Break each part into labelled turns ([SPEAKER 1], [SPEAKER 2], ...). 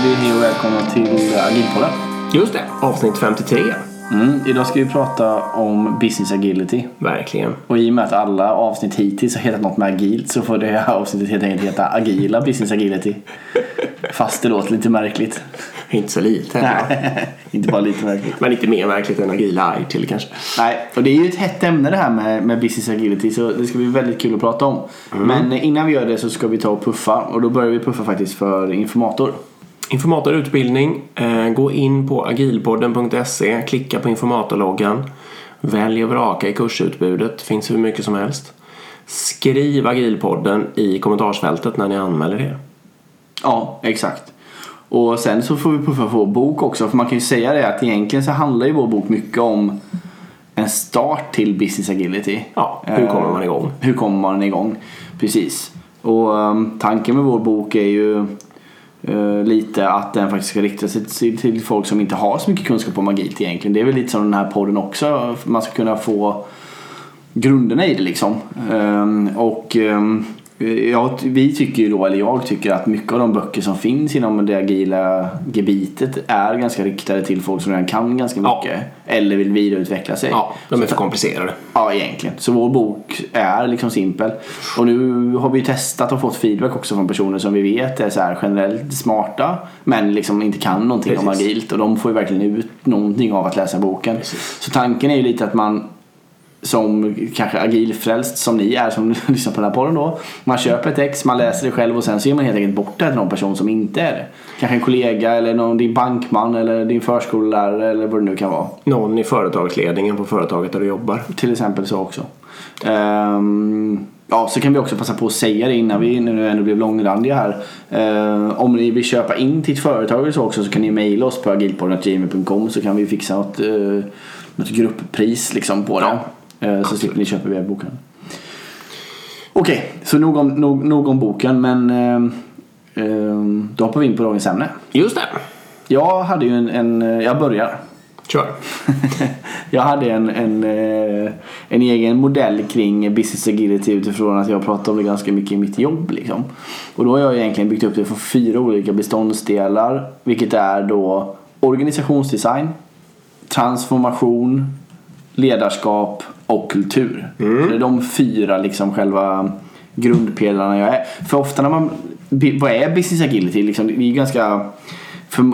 [SPEAKER 1] Säger vi hej och välkomna till Agilpodden.
[SPEAKER 2] Just det, avsnitt 53.
[SPEAKER 1] Mm, idag ska vi prata om business agility.
[SPEAKER 2] Verkligen.
[SPEAKER 1] Och i och med att alla avsnitt hittills har hetat något med agilt så får det här avsnittet helt enkelt heta agila business agility. Fast det låter lite märkligt.
[SPEAKER 2] Inte så lite.
[SPEAKER 1] Nej, inte bara lite märkligt.
[SPEAKER 2] Men inte mer märkligt än agila till kanske.
[SPEAKER 1] Nej, och det är ju ett hett ämne det här med, med business agility så det ska bli väldigt kul att prata om. Men innan vi gör det så ska vi ta och puffa och då börjar vi puffa faktiskt för informator.
[SPEAKER 2] Informatorutbildning. Eh, gå in på agilpodden.se, klicka på informatorloggan. Välj och vraka i kursutbudet, finns hur mycket som helst. Skriv agilpodden i kommentarsfältet när ni anmäler er.
[SPEAKER 1] Ja, exakt. Och sen så får vi puffa för vår bok också. För man kan ju säga det att egentligen så handlar ju vår bok mycket om en start till business agility.
[SPEAKER 2] Ja, hur kommer man igång?
[SPEAKER 1] Hur kommer man igång? Precis. Och um, tanken med vår bok är ju uh, lite att den faktiskt ska rikta sig till, till folk som inte har så mycket kunskap om magi egentligen. Det är väl lite som den här podden också. Man ska kunna få grunderna i det liksom. Um, och um, Ja, vi tycker ju då, eller jag tycker att mycket av de böcker som finns inom det agila gebitet är ganska riktade till folk som redan kan ganska
[SPEAKER 2] Ja.
[SPEAKER 1] mycket. Eller vill vidareutveckla sig.
[SPEAKER 2] Ja, de är för komplicerade.
[SPEAKER 1] Ja, egentligen. Så vår bok är liksom simpel. Och nu har vi ju testat och fått feedback också från personer som vi vet är så här generellt smarta men liksom inte kan någonting om
[SPEAKER 2] Precis.
[SPEAKER 1] agilt. Och de får ju verkligen ut någonting av att läsa boken.
[SPEAKER 2] Precis.
[SPEAKER 1] Så tanken är ju lite att man som kanske agilfrälst som ni är som lyssnar på den här podden då. Man köper ett ex, man läser det själv och sen så ger man helt enkelt bort det till någon person som inte är det. Kanske en kollega eller någon, din bankman eller din förskollärare eller vad det nu kan vara.
[SPEAKER 2] Någon i företagsledningen på företaget där du jobbar.
[SPEAKER 1] Till exempel så också. Ehm, ja, så kan vi också passa på att säga det innan vi nu ändå blev långrandiga här. Ehm, om ni vill köpa in till ett företag eller så också så kan ni mejla oss på agilpodden.gmail.com så kan vi fixa något, uh, något grupppris liksom på det. Ehm, så slipper ni köpa via boken. Okej, så nog om, nog, nog om boken men ehm, då hoppar vi in på dagens ämne.
[SPEAKER 2] Just det.
[SPEAKER 1] Jag hade ju en, en jag börjar.
[SPEAKER 2] Kör.
[SPEAKER 1] jag hade en, en, eh, en egen modell kring business agility utifrån att jag pratar om det ganska mycket i mitt jobb. Liksom. Och då har jag egentligen byggt upp det från fyra olika beståndsdelar. Vilket är då organisationsdesign, transformation, ledarskap och kultur. Så det är de fyra liksom själva grundpelarna jag är. För ofta när man, vad är business agility? Liksom, det är ganska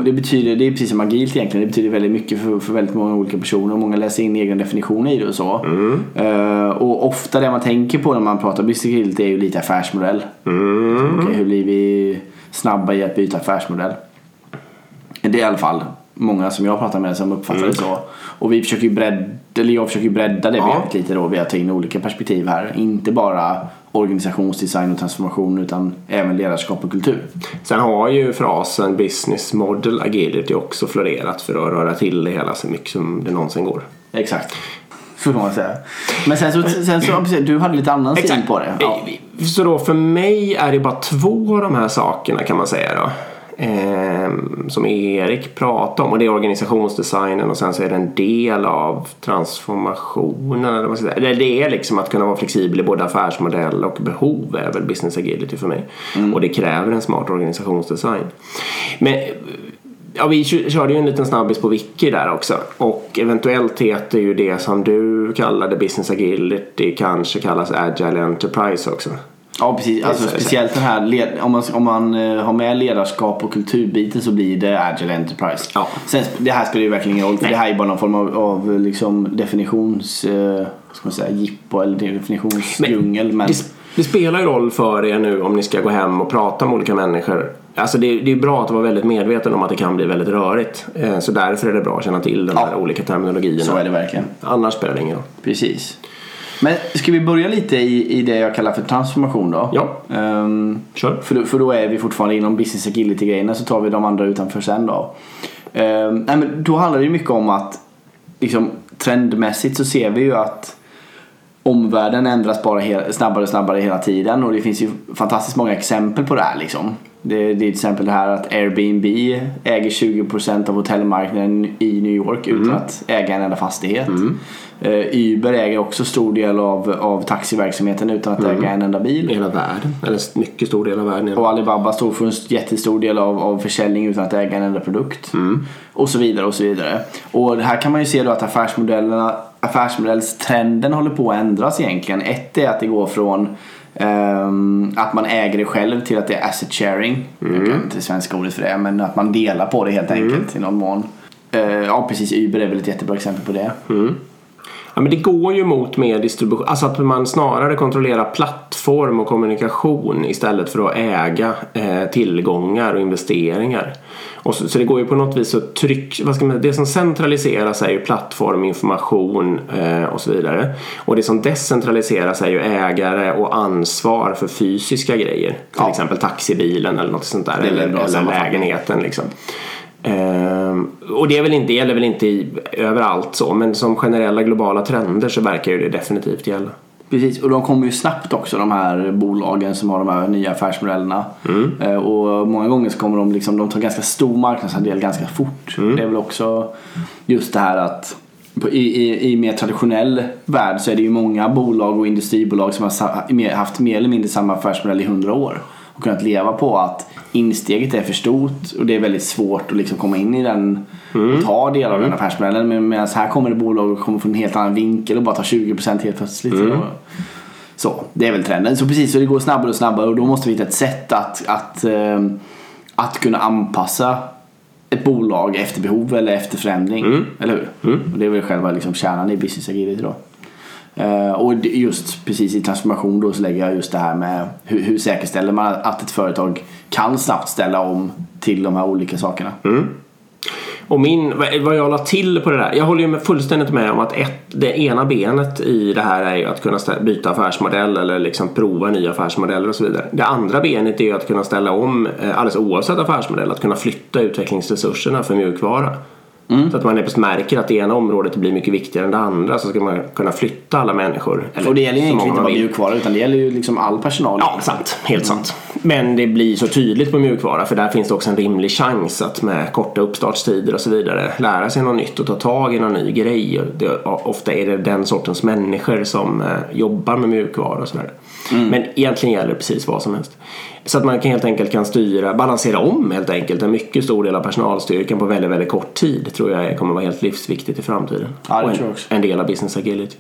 [SPEAKER 1] det betyder, det är precis som agilt egentligen, det betyder väldigt mycket för, för väldigt många olika personer och många läser in egen definition i det och så. Eh, och ofta det man tänker på när man pratar business agility är ju lite affärsmodell. Okej, hur blir vi snabba i att byta affärsmodell? Det är i alla fall många som jag pratar med som uppfattar det så. Och vi försöker ju bredda, eller jag försöker bredda det
[SPEAKER 2] Ja.
[SPEAKER 1] lite då via att ta in olika perspektiv här. Inte bara organisationsdesign och transformation utan även ledarskap och kultur.
[SPEAKER 2] Sen har ju frasen business model agility också florerat för att röra till det hela så mycket som det någonsin går.
[SPEAKER 1] Exakt. Så får man säga. Men sen så, sen så du hade lite annan syn på det. Ja.
[SPEAKER 2] Så då för mig är det bara två av de här sakerna kan man säga då. Ehm, som Erik pratade om och det är organisationsdesignen och sen så är det en del av transformationen. Eller vad säga. Det- är liksom att kunna vara flexibel i både affärsmodell och behov är väl business agility för mig. Och det kräver en smart organisationsdesign. Men Ja, vi kö- körde ju en liten snabbis på Wiki där också. Och eventuellt heter ju det som du kallade business agility kanske kallas agile enterprise också.
[SPEAKER 1] Ja precis, alltså speciellt den här om man, om man eh, har med ledarskap och kulturbiten så blir det Agile Enterprise.
[SPEAKER 2] Ja.
[SPEAKER 1] Sen, det här spelar ju verkligen ingen roll för
[SPEAKER 2] Nej.
[SPEAKER 1] det här är bara någon form av, av liksom definitions, eh, ska man säga, jippo eller definitionsdjungel. Men,
[SPEAKER 2] Det, det spelar ju roll för er nu om ni ska gå hem och prata med olika människor. Alltså det, det är bra att vara väldigt medveten om att det kan bli väldigt rörigt. Eh, Så därför är det bra att känna till de
[SPEAKER 1] Ja.
[SPEAKER 2] här olika terminologierna.
[SPEAKER 1] så är det verkligen.
[SPEAKER 2] Annars spelar det ingen roll.
[SPEAKER 1] Precis. Men ska vi börja lite i, i det jag kallar för transformation då?
[SPEAKER 2] Ja.
[SPEAKER 1] Ehm,
[SPEAKER 2] Kör.
[SPEAKER 1] För då, för då är vi fortfarande inom business agility-grejerna så tar vi de andra utanför sen då. Ehm, nej, men då handlar det ju mycket om att liksom, trendmässigt så ser vi ju att omvärlden ändras bara snabbare och snabbare hela tiden och det finns ju fantastiskt många exempel på det här liksom. Det, det är till exempel det här att Airbnb äger 20% av hotellmarknaden i New York utan att äga en enda fastighet. Eh, Uber äger också stor del av, av taxiverksamheten utan att äga en enda bil.
[SPEAKER 2] Hela världen, eller mycket stor del av världen.
[SPEAKER 1] Och Alibaba står för en jättestor del av, av försäljning utan att äga en enda produkt. Och så vidare och så vidare. Och här kan man ju se då att affärsmodellerna, affärsmodellstrenden håller på att ändras egentligen. Ett är att det går från ehm, att man äger det själv till att det är asset sharing. Jag kan inte svenska ordet för det men att man delar på det helt enkelt i någon mån. Eh, ja precis, Uber är väl ett jättebra exempel på det.
[SPEAKER 2] Ja, men det går ju mot mer distribution. Alltså att man snarare kontrollerar plattform och kommunikation istället för att äga eh, tillgångar och investeringar. Och så, så det går ju på något vis att tryck... Vad ska man, det som centraliseras är ju plattform, information eh, och så vidare. Och det som decentraliseras är ju ägare och ansvar för fysiska grejer. Till
[SPEAKER 1] Ja.
[SPEAKER 2] exempel taxibilen eller något sånt där. Eller, eller lägenheten liksom. Ehm, och det, är väl inte, gäller väl inte i, överallt så men som generella globala trender så verkar ju det definitivt gälla.
[SPEAKER 1] Precis, och de kommer ju snabbt också de här bolagen som har de här nya affärsmodellerna. Eh, Och många gånger så kommer de liksom, de tar ganska stor marknadsandel ganska fort. Det är väl också just det här att i, i, i mer traditionell värld så är det ju många bolag och industribolag som har haft mer eller mindre samma affärsmodell i hundra år. Och kunnat leva på att insteget är för stort och det är väldigt svårt att liksom komma in i den och ta del av den affärsmodellen. Men medan här kommer det bolag och kommer från en helt annan vinkel och bara tar 20% helt plötsligt. Och, så, det är väl trenden. Så precis, så det går snabbare och snabbare och då måste vi hitta ett sätt att, att, eh, att kunna anpassa ett bolag efter behov eller efter förändring. Eller hur? Och det är väl själva liksom kärnan i business agility då. Eh, och just precis i transformation då så lägger jag just det här med hur, hur säkerställer man att ett företag kan snabbt ställa om till de här olika sakerna. Mm.
[SPEAKER 2] Och min, vad- jag la till på det där. Jag håller ju med, fullständigt med om att ett, det ena benet i det här är ju att kunna stä- byta affärsmodell eller liksom prova nya affärsmodeller och så vidare. Det andra benet är ju att kunna ställa om eh, alldeles oavsett affärsmodell. Att kunna flytta utvecklingsresurserna för mjukvara. Så att man märker att det ena området blir mycket viktigare än det andra så ska man kunna flytta alla människor. Eller
[SPEAKER 1] Och det gäller egentligen inte bara mjukvara utan det gäller ju liksom all personal.
[SPEAKER 2] Ja, sant. Helt sant. Men det blir så tydligt på mjukvara för där finns det också en rimlig chans att med korta uppstartstider och så vidare lära sig något nytt och ta tag i någon ny grej. Det, ofta är det den sortens människor som eh, jobbar med mjukvara och sådär. Men egentligen gäller det precis vad som helst. Så att man kan helt enkelt kan styra, balansera om helt enkelt en mycket stor del av personalstyrkan på väldigt, väldigt kort tid tror jag kommer vara helt livsviktigt i framtiden.
[SPEAKER 1] Ja, det
[SPEAKER 2] och en, en del av business agility.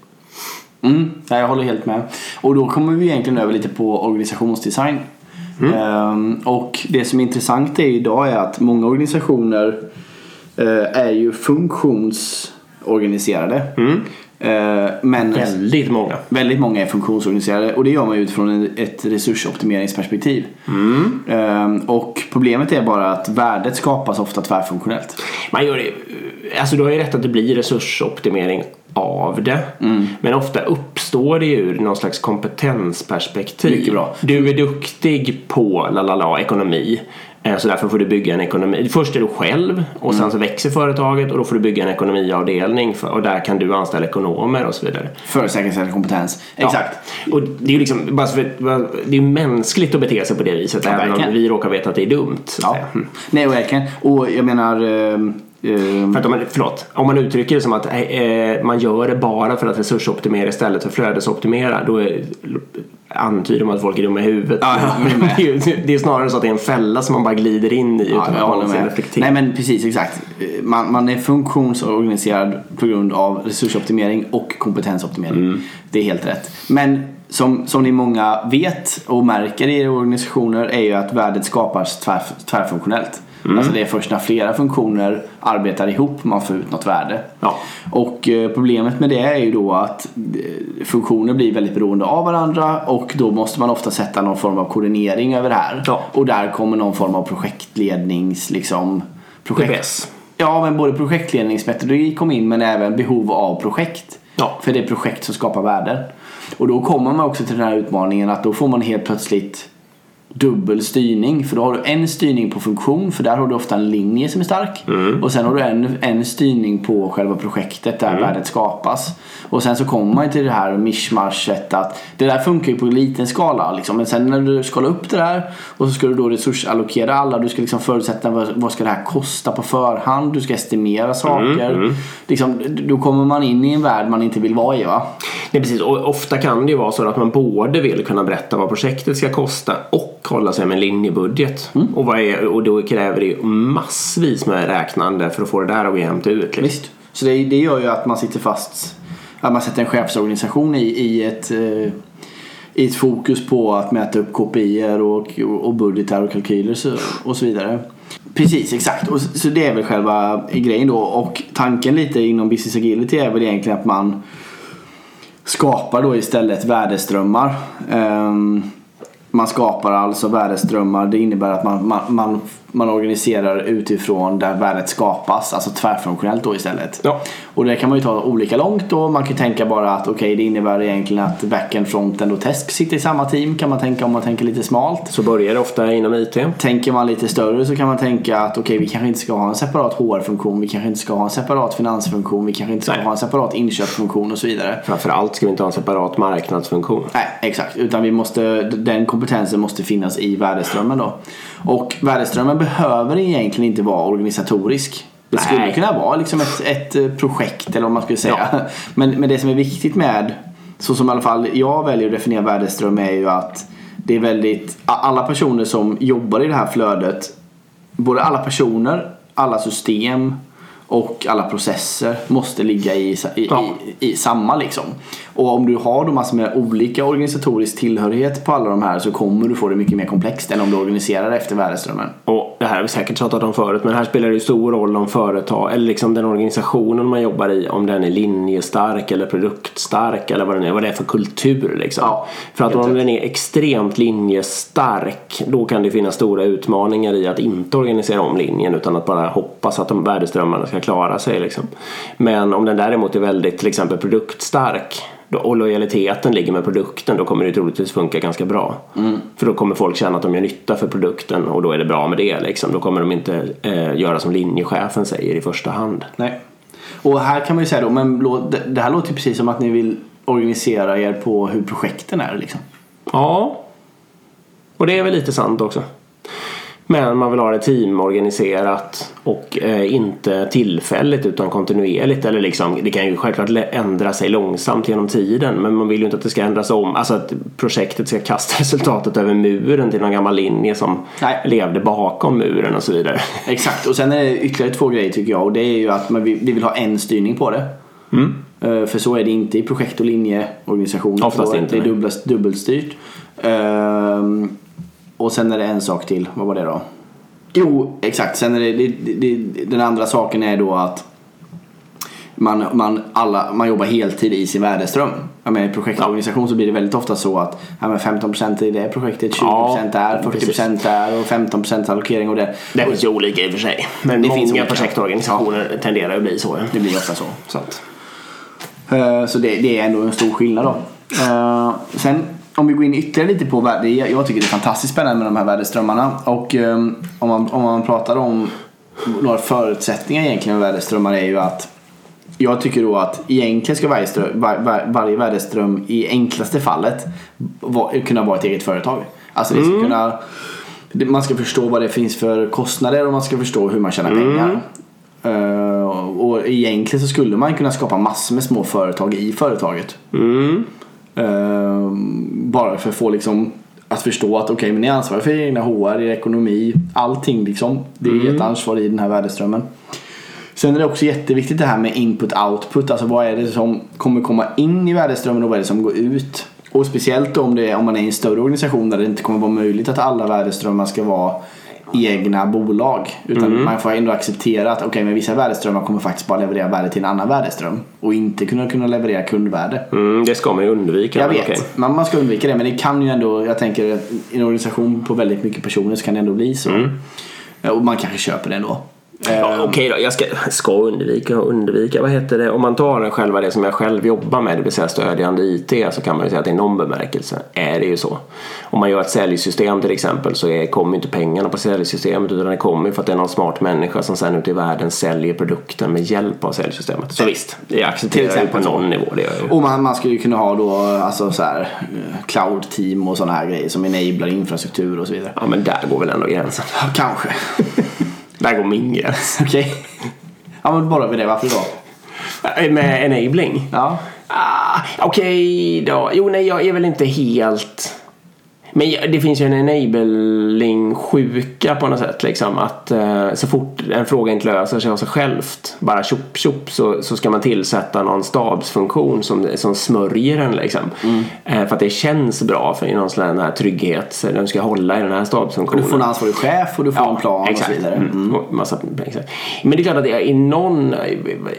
[SPEAKER 1] Mm, ja, jag håller helt med. Och då kommer vi egentligen över lite på organisationsdesign. Ehm, och det som är intressant är idag är att många organisationer eh, är ju funktionsorganiserade. Eh, men
[SPEAKER 2] Väldigt många.
[SPEAKER 1] väldigt många är funktionsorganiserade och det gör man utifrån ett resursoptimeringsperspektiv. Ehm, och problemet är bara att värdet skapas ofta tvärfunktionellt.
[SPEAKER 2] Man gör det, alltså du har ju rätt att det blir resursoptimering av det.
[SPEAKER 1] Mm.
[SPEAKER 2] Men ofta uppstår det ju ur någon slags kompetensperspektiv.
[SPEAKER 1] Mycket bra.
[SPEAKER 2] Du är duktig på la la la ekonomi. Eh, Så därför får du bygga en ekonomi. Först är du själv och
[SPEAKER 1] Mm.
[SPEAKER 2] sen så växer företaget och då får du bygga en ekonomiavdelning och där kan du anställa ekonomer och så vidare.
[SPEAKER 1] För säkerställa kompetens. Exakt.
[SPEAKER 2] Ja. Och det är ju liksom, bara för, det är mänskligt att bete sig på det viset
[SPEAKER 1] Ja,
[SPEAKER 2] även om
[SPEAKER 1] verkligen.
[SPEAKER 2] vi råkar veta att det är dumt.
[SPEAKER 1] Ja.
[SPEAKER 2] Mm.
[SPEAKER 1] Nej, verkligen. Och jag menar... ehm,
[SPEAKER 2] För att om man, förlåt, om man uttrycker det som att eh, man gör det bara för att resursoptimera istället för flödesoptimera då är, antyder man att folk är dumma i huvudet.
[SPEAKER 1] Ja,
[SPEAKER 2] det, är, det är snarare så att det är en fälla som man bara glider in i utan
[SPEAKER 1] Ja,
[SPEAKER 2] att
[SPEAKER 1] jag håller
[SPEAKER 2] någonsin reflektera.
[SPEAKER 1] Nej men precis, exakt. Man, man är funktionsorganiserad på grund av resursoptimering och kompetensoptimering.
[SPEAKER 2] Mm.
[SPEAKER 1] Det är helt rätt. Men som, som ni många vet och märker i era organisationer är ju att värdet skapas tvär, tvärfunktionellt.
[SPEAKER 2] Mm.
[SPEAKER 1] Alltså det är först när flera funktioner arbetar ihop man får ut något värde.
[SPEAKER 2] Ja.
[SPEAKER 1] Och eh, problemet med det är ju då att eh, funktioner blir väldigt beroende av varandra och då måste man ofta sätta någon form av koordinering över det här.
[SPEAKER 2] Ja.
[SPEAKER 1] Och där kommer någon form av projektlednings liksom projekt.
[SPEAKER 2] PPS.
[SPEAKER 1] Ja, men både projektledningsmetodik kom in men även behov av projekt.
[SPEAKER 2] Ja.
[SPEAKER 1] För det är projekt som skapar värden. Och då kommer man också till den här utmaningen att då får man helt plötsligt dubbel styrning. För då har du en styrning på funktion, för där har du ofta en linje som är stark. Och sen har du en, en styrning på själva projektet där värdet skapas. Och sen så kommer man till det här mischmaschet att det där funkar ju på en liten skala. Liksom. Men sen när du skalar upp det där och så ska du då resursallokera alla. Du ska liksom förutsätta vad, vad ska det här kosta på förhand. Du ska estimera saker. Liksom, då kommer man in i en värld man inte vill vara i va?
[SPEAKER 2] Nej, precis. Och ofta kan det ju vara så att man både vill kunna berätta vad projektet ska kosta och hålla sig med en linjebudget. Och, vad är, och då kräver det massvis med räknande för att få det där att gå jämnt ut. Liksom.
[SPEAKER 1] Visst. Så det, det gör ju att man sitter fast, att man sätter en chefsorganisation i, i ett eh, i ett fokus på att mäta upp KPI och, och budgetar och kalkyler och så vidare. Precis, exakt. Och, så det är väl själva grejen då. Och tanken lite inom Business Agility är väl egentligen att man skapar då istället värdeströmmar. Ehm, man skapar alltså värdeströmmar. Det innebär att man, man, man, man organiserar utifrån där värdet skapas. Alltså tvärfunktionellt då istället.
[SPEAKER 2] Ja.
[SPEAKER 1] Och det kan man ju ta olika långt då. Man kan tänka bara att okej okay, det innebär egentligen att backend, frontend och test sitter i samma team. Kan man tänka om man tänker lite smalt.
[SPEAKER 2] Så börjar det ofta inom IT.
[SPEAKER 1] Tänker man lite större så kan man tänka att okej okay, vi kanske inte ska ha en separat HR-funktion. Vi kanske inte ska ha en separat finansfunktion. Vi kanske inte ska
[SPEAKER 2] Nej.
[SPEAKER 1] ha en separat inköpsfunktion och så vidare.
[SPEAKER 2] Framförallt ska vi inte ha en separat marknadsfunktion.
[SPEAKER 1] Nej, exakt. Utan vi måste, den kompetensen måste finnas i värdeströmmen då. Och värdeströmmen behöver egentligen inte vara organisatorisk. Det skulle
[SPEAKER 2] Nej.
[SPEAKER 1] kunna vara liksom ett, ett eh, projekt eller vad man skulle säga. Men, men det som är viktigt med, så som i alla fall jag väljer att definiera värdeström är ju att det är väldigt, alla personer som jobbar i det här flödet, både alla personer, alla system och alla processer måste ligga i, i,
[SPEAKER 2] Ja.
[SPEAKER 1] i, i samma liksom. Och om du har då massor med olika organisatorisk tillhörighet på alla de här så kommer du få det mycket mer komplext än om du organiserar efter värdeströmmen.
[SPEAKER 2] Och det här har vi säkert pratat om förut men här spelar det ju stor roll om företag eller liksom den organisationen man jobbar i om den är linjestark eller produktstark eller vad den är, vad det är för kultur liksom.
[SPEAKER 1] Ja,
[SPEAKER 2] för att om den är extremt linjestark då kan det finnas stora utmaningar i att inte organisera om linjen utan att bara hoppas att de värdeströmmarna ska klara sig liksom. Men om den däremot är väldigt till exempel produktstark då- och lojaliteten ligger med produkten då kommer det troligtvis funka ganska bra. För då kommer folk känna att de gör nytta för produkten och då är det bra med det. Liksom. Då kommer de inte eh, göra som linjechefen säger i första hand.
[SPEAKER 1] Nej. Och här kan man ju säga då, men det- här låter precis som att ni vill organisera er på hur projekten är liksom.
[SPEAKER 2] Ja, och det är väl lite sant också. Men man vill ha det teamorganiserat och eh, inte tillfälligt utan kontinuerligt. Eller liksom, det kan ju självklart ändra sig långsamt genom tiden men man vill ju inte att det ska ändras om. Alltså att projektet ska kasta resultatet över muren till någon gammal linje som
[SPEAKER 1] Nej.
[SPEAKER 2] levde bakom muren och så vidare.
[SPEAKER 1] Exakt, och sen är det ytterligare två grejer tycker jag och det är ju att man vill, vi vill ha en styrning på det. Eh, För så är det inte i projekt och linjeorganisationer.
[SPEAKER 2] Oftast inte,
[SPEAKER 1] Det är dubbelstyrt. Och sen är det en sak till. Vad var det då? Jo, exakt. Sen är det, det, det, den andra saken är då att man, man, alla, man jobbar heltid i sin värdeström. Ja, men I projektorganisation så blir det väldigt ofta så att ja, men 15% i det projektet, 20%
[SPEAKER 2] Ja,
[SPEAKER 1] där, 40% där och 15% allokering och det.
[SPEAKER 2] Det finns ju olika i och för sig. Men
[SPEAKER 1] Det
[SPEAKER 2] många
[SPEAKER 1] finns olika.
[SPEAKER 2] projektorganisationer tenderar att bli så. ja.
[SPEAKER 1] Det blir ofta så.
[SPEAKER 2] Så att,
[SPEAKER 1] Eh, Så det, det är ändå en stor skillnad då. Eh, Sen om vi går in ytterligare lite på värde. Jag tycker det är fantastiskt spännande med de här värdeströmmarna. Och eh, om man, om man pratar om några förutsättningar egentligen med värdeströmmar är ju att jag tycker då att egentligen ska varje, ström, var, var, varje värdeström i enklaste fallet va, kunna vara ett eget företag. Alltså det ska kunna det- man ska förstå vad det finns för kostnader och man ska förstå hur man tjänar pengar. Eh, och egentligen så skulle man kunna skapa massor med små företag i företaget. Eh, bara för att få liksom att förstå att okej men ni är ansvariga för egna HR, er ekonomi, allting liksom. Det är ett ansvar i den här värdeströmmen. Sen är det också jätteviktigt det här med input-output. Alltså vad är det som kommer komma in i värdeströmmen och vad är det som går ut. Och speciellt om, det är, om man är i en större organisation där det inte kommer vara möjligt att alla värdeströmmar ska vara egna bolag. Utan man får ändå acceptera att okej men vissa värdeströmmar kommer faktiskt bara leverera värde till en annan värdeström. Och inte kunna, kunna leverera kundvärde.
[SPEAKER 2] mm, det ska man ju undvika.
[SPEAKER 1] Jag
[SPEAKER 2] men
[SPEAKER 1] vet,
[SPEAKER 2] okej.
[SPEAKER 1] man, man ska undvika det men det kan ju ändå, jag tänker i en organisation på väldigt mycket personer så kan det ändå bli så.
[SPEAKER 2] Mm.
[SPEAKER 1] Och man kanske köper det ändå.
[SPEAKER 2] Ja, Okej då, jag ska, ska undvika och undvika. Vad heter det? Om man tar själva det som jag själv jobbar med, det vill säga stödjande IT, så kan man ju säga att i någon bemärkelse är det ju så. Om man gör ett säljsystem till exempel så är, kommer inte pengarna på säljsystemet utan det kommer för att det är någon smart människa som sen ute i världen säljer produkten med hjälp av säljsystemet. Så visst, jag accepterar det på någon nivå. Det gör.
[SPEAKER 1] Och man, man skulle ju kunna ha då alltså så här, eh, cloud-team och sådana här grejer som enablar infrastruktur och så vidare.
[SPEAKER 2] Ja men där går väl ändå gränsen.
[SPEAKER 1] Kanske.
[SPEAKER 2] Där går min gräns.
[SPEAKER 1] Okej. Ja men bara vid det, varför då?
[SPEAKER 2] Med enabling?
[SPEAKER 1] Ja.
[SPEAKER 2] Ah, Okej då. Jo, nej, jag är väl inte helt... Men det finns ju en enabling-sjuka på något sätt. Liksom, att eh, så fort en fråga inte löser sig av sig självt, bara tjopp tjopp, så, så ska man tillsätta någon stabsfunktion som, som smörjer den. Liksom. Eh, för att det känns bra för någon sån här trygghet. Så Den ska hålla i den här
[SPEAKER 1] Du
[SPEAKER 2] stabsfunktionen.
[SPEAKER 1] får en ansvarig chef och du får en plan och så vidare.
[SPEAKER 2] Mm. Och Massa, exakt. Men det är klart att det är i någon,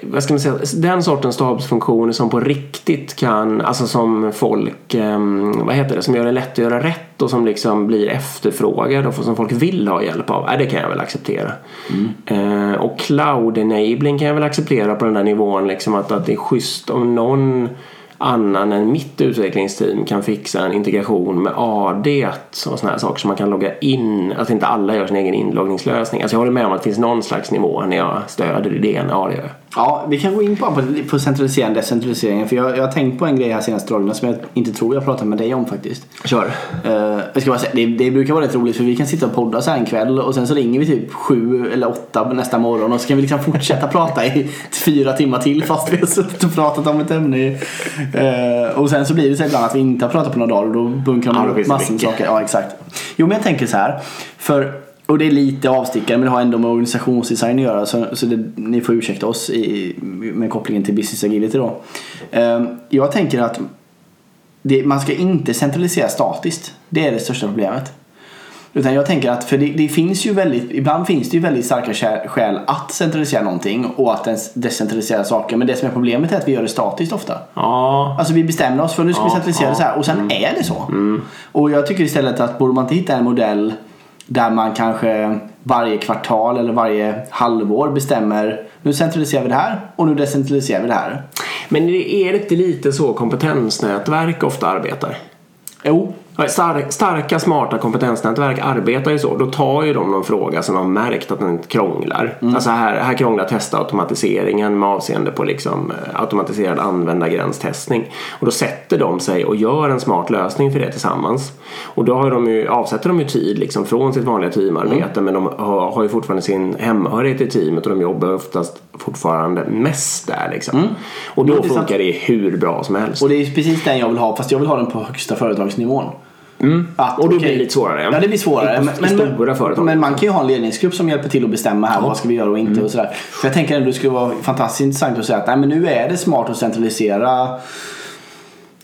[SPEAKER 2] vad ska man säga, den sortens stabsfunktioner som på riktigt kan, alltså som folk, ehm, vad heter det, som gör det lätt att göra rätt och som liksom blir efterfrågad och som folk vill ha hjälp av. Ja, det kan jag väl acceptera. Eh, och cloud enabling kan jag väl acceptera på den där nivån liksom att, att det är schysst om någon annan än mitt utvecklingsteam kan fixa en integration med AD och sådana här saker som man kan logga in. Att inte alla gör sin egen inloggningslösning. Alltså jag håller med om att det finns någon slags nivå när jag stöder idén. Ja, det gör jag.
[SPEAKER 1] Ja, vi kan gå in på, på, centralisering decentraliseringen. För jag, jag har tänkt på en grej här senaste dagarna som jag inte tror jag pratat med dig om faktiskt.
[SPEAKER 2] Kör.
[SPEAKER 1] Uh, jag ska bara säga, det, det brukar vara rätt roligt för vi kan sitta och podda så här en kväll och sen så ringer vi typ sju eller åtta nästa morgon och så kan vi liksom fortsätta prata i fyra timmar till fast vi har suttit och pratat om ett ämne. Eh, och sen så blir det så ibland att vi inte har pratat på några dagar och då bunkrar
[SPEAKER 2] Ja,
[SPEAKER 1] man
[SPEAKER 2] då
[SPEAKER 1] upp massor med saker. Ja, exakt. Jo, men jag tänker så här. För, och det är lite avstickare men det har ändå med organisationsdesign att göra så, så det, ni får ursäkta oss i, med kopplingen till business agility då. Eh, jag tänker att det, man ska inte centralisera statiskt. Det är det största problemet. Utan jag tänker att, för det, det finns ju väldigt, ibland finns det ju väldigt starka skä- skäl att centralisera någonting och att decentralisera saker. Men det som är problemet är att vi gör det statiskt ofta.
[SPEAKER 2] Ja,
[SPEAKER 1] Alltså vi bestämmer oss för nu ska vi
[SPEAKER 2] Ja,
[SPEAKER 1] centralisera
[SPEAKER 2] ja.
[SPEAKER 1] det så här och sen är det så. Och jag tycker istället att borde man inte hitta en modell där man kanske varje kvartal eller varje halvår bestämmer nu centraliserar vi det här och nu decentraliserar vi det här.
[SPEAKER 2] men det är inte lite så kompetensnätverk ofta arbetar?
[SPEAKER 1] Jo,
[SPEAKER 2] Stark, starka, smarta kompetensnätverk arbetar ju så. Då tar ju de någon fråga som de har märkt att den krånglar. Alltså här, här krånglar testautomatiseringen med avseende på liksom eh, automatiserad användargränstestning. Och då sätter de sig och gör en smart lösning för det tillsammans. Och då har de ju, avsätter de ju tid liksom från sitt vanliga teamarbete men de har, har ju fortfarande sin hemhörighet i teamet och de jobbar oftast fortfarande mest där liksom. Och då
[SPEAKER 1] det är sant.
[SPEAKER 2] funkar det hur bra som helst.
[SPEAKER 1] och det är precis den jag vill ha fast jag vill ha den på högsta företagsnivån. Att,
[SPEAKER 2] Och då
[SPEAKER 1] okej,
[SPEAKER 2] blir det lite svårare.
[SPEAKER 1] Ja, det blir svårare.
[SPEAKER 2] I, i stora företag.
[SPEAKER 1] Men man kan ju ha en ledningsgrupp som hjälper till att bestämma här vad ska vi göra och inte och sådär. För jag tänker ändå det skulle vara fantastiskt intressant att säga att nej, men nu är det smart att centralisera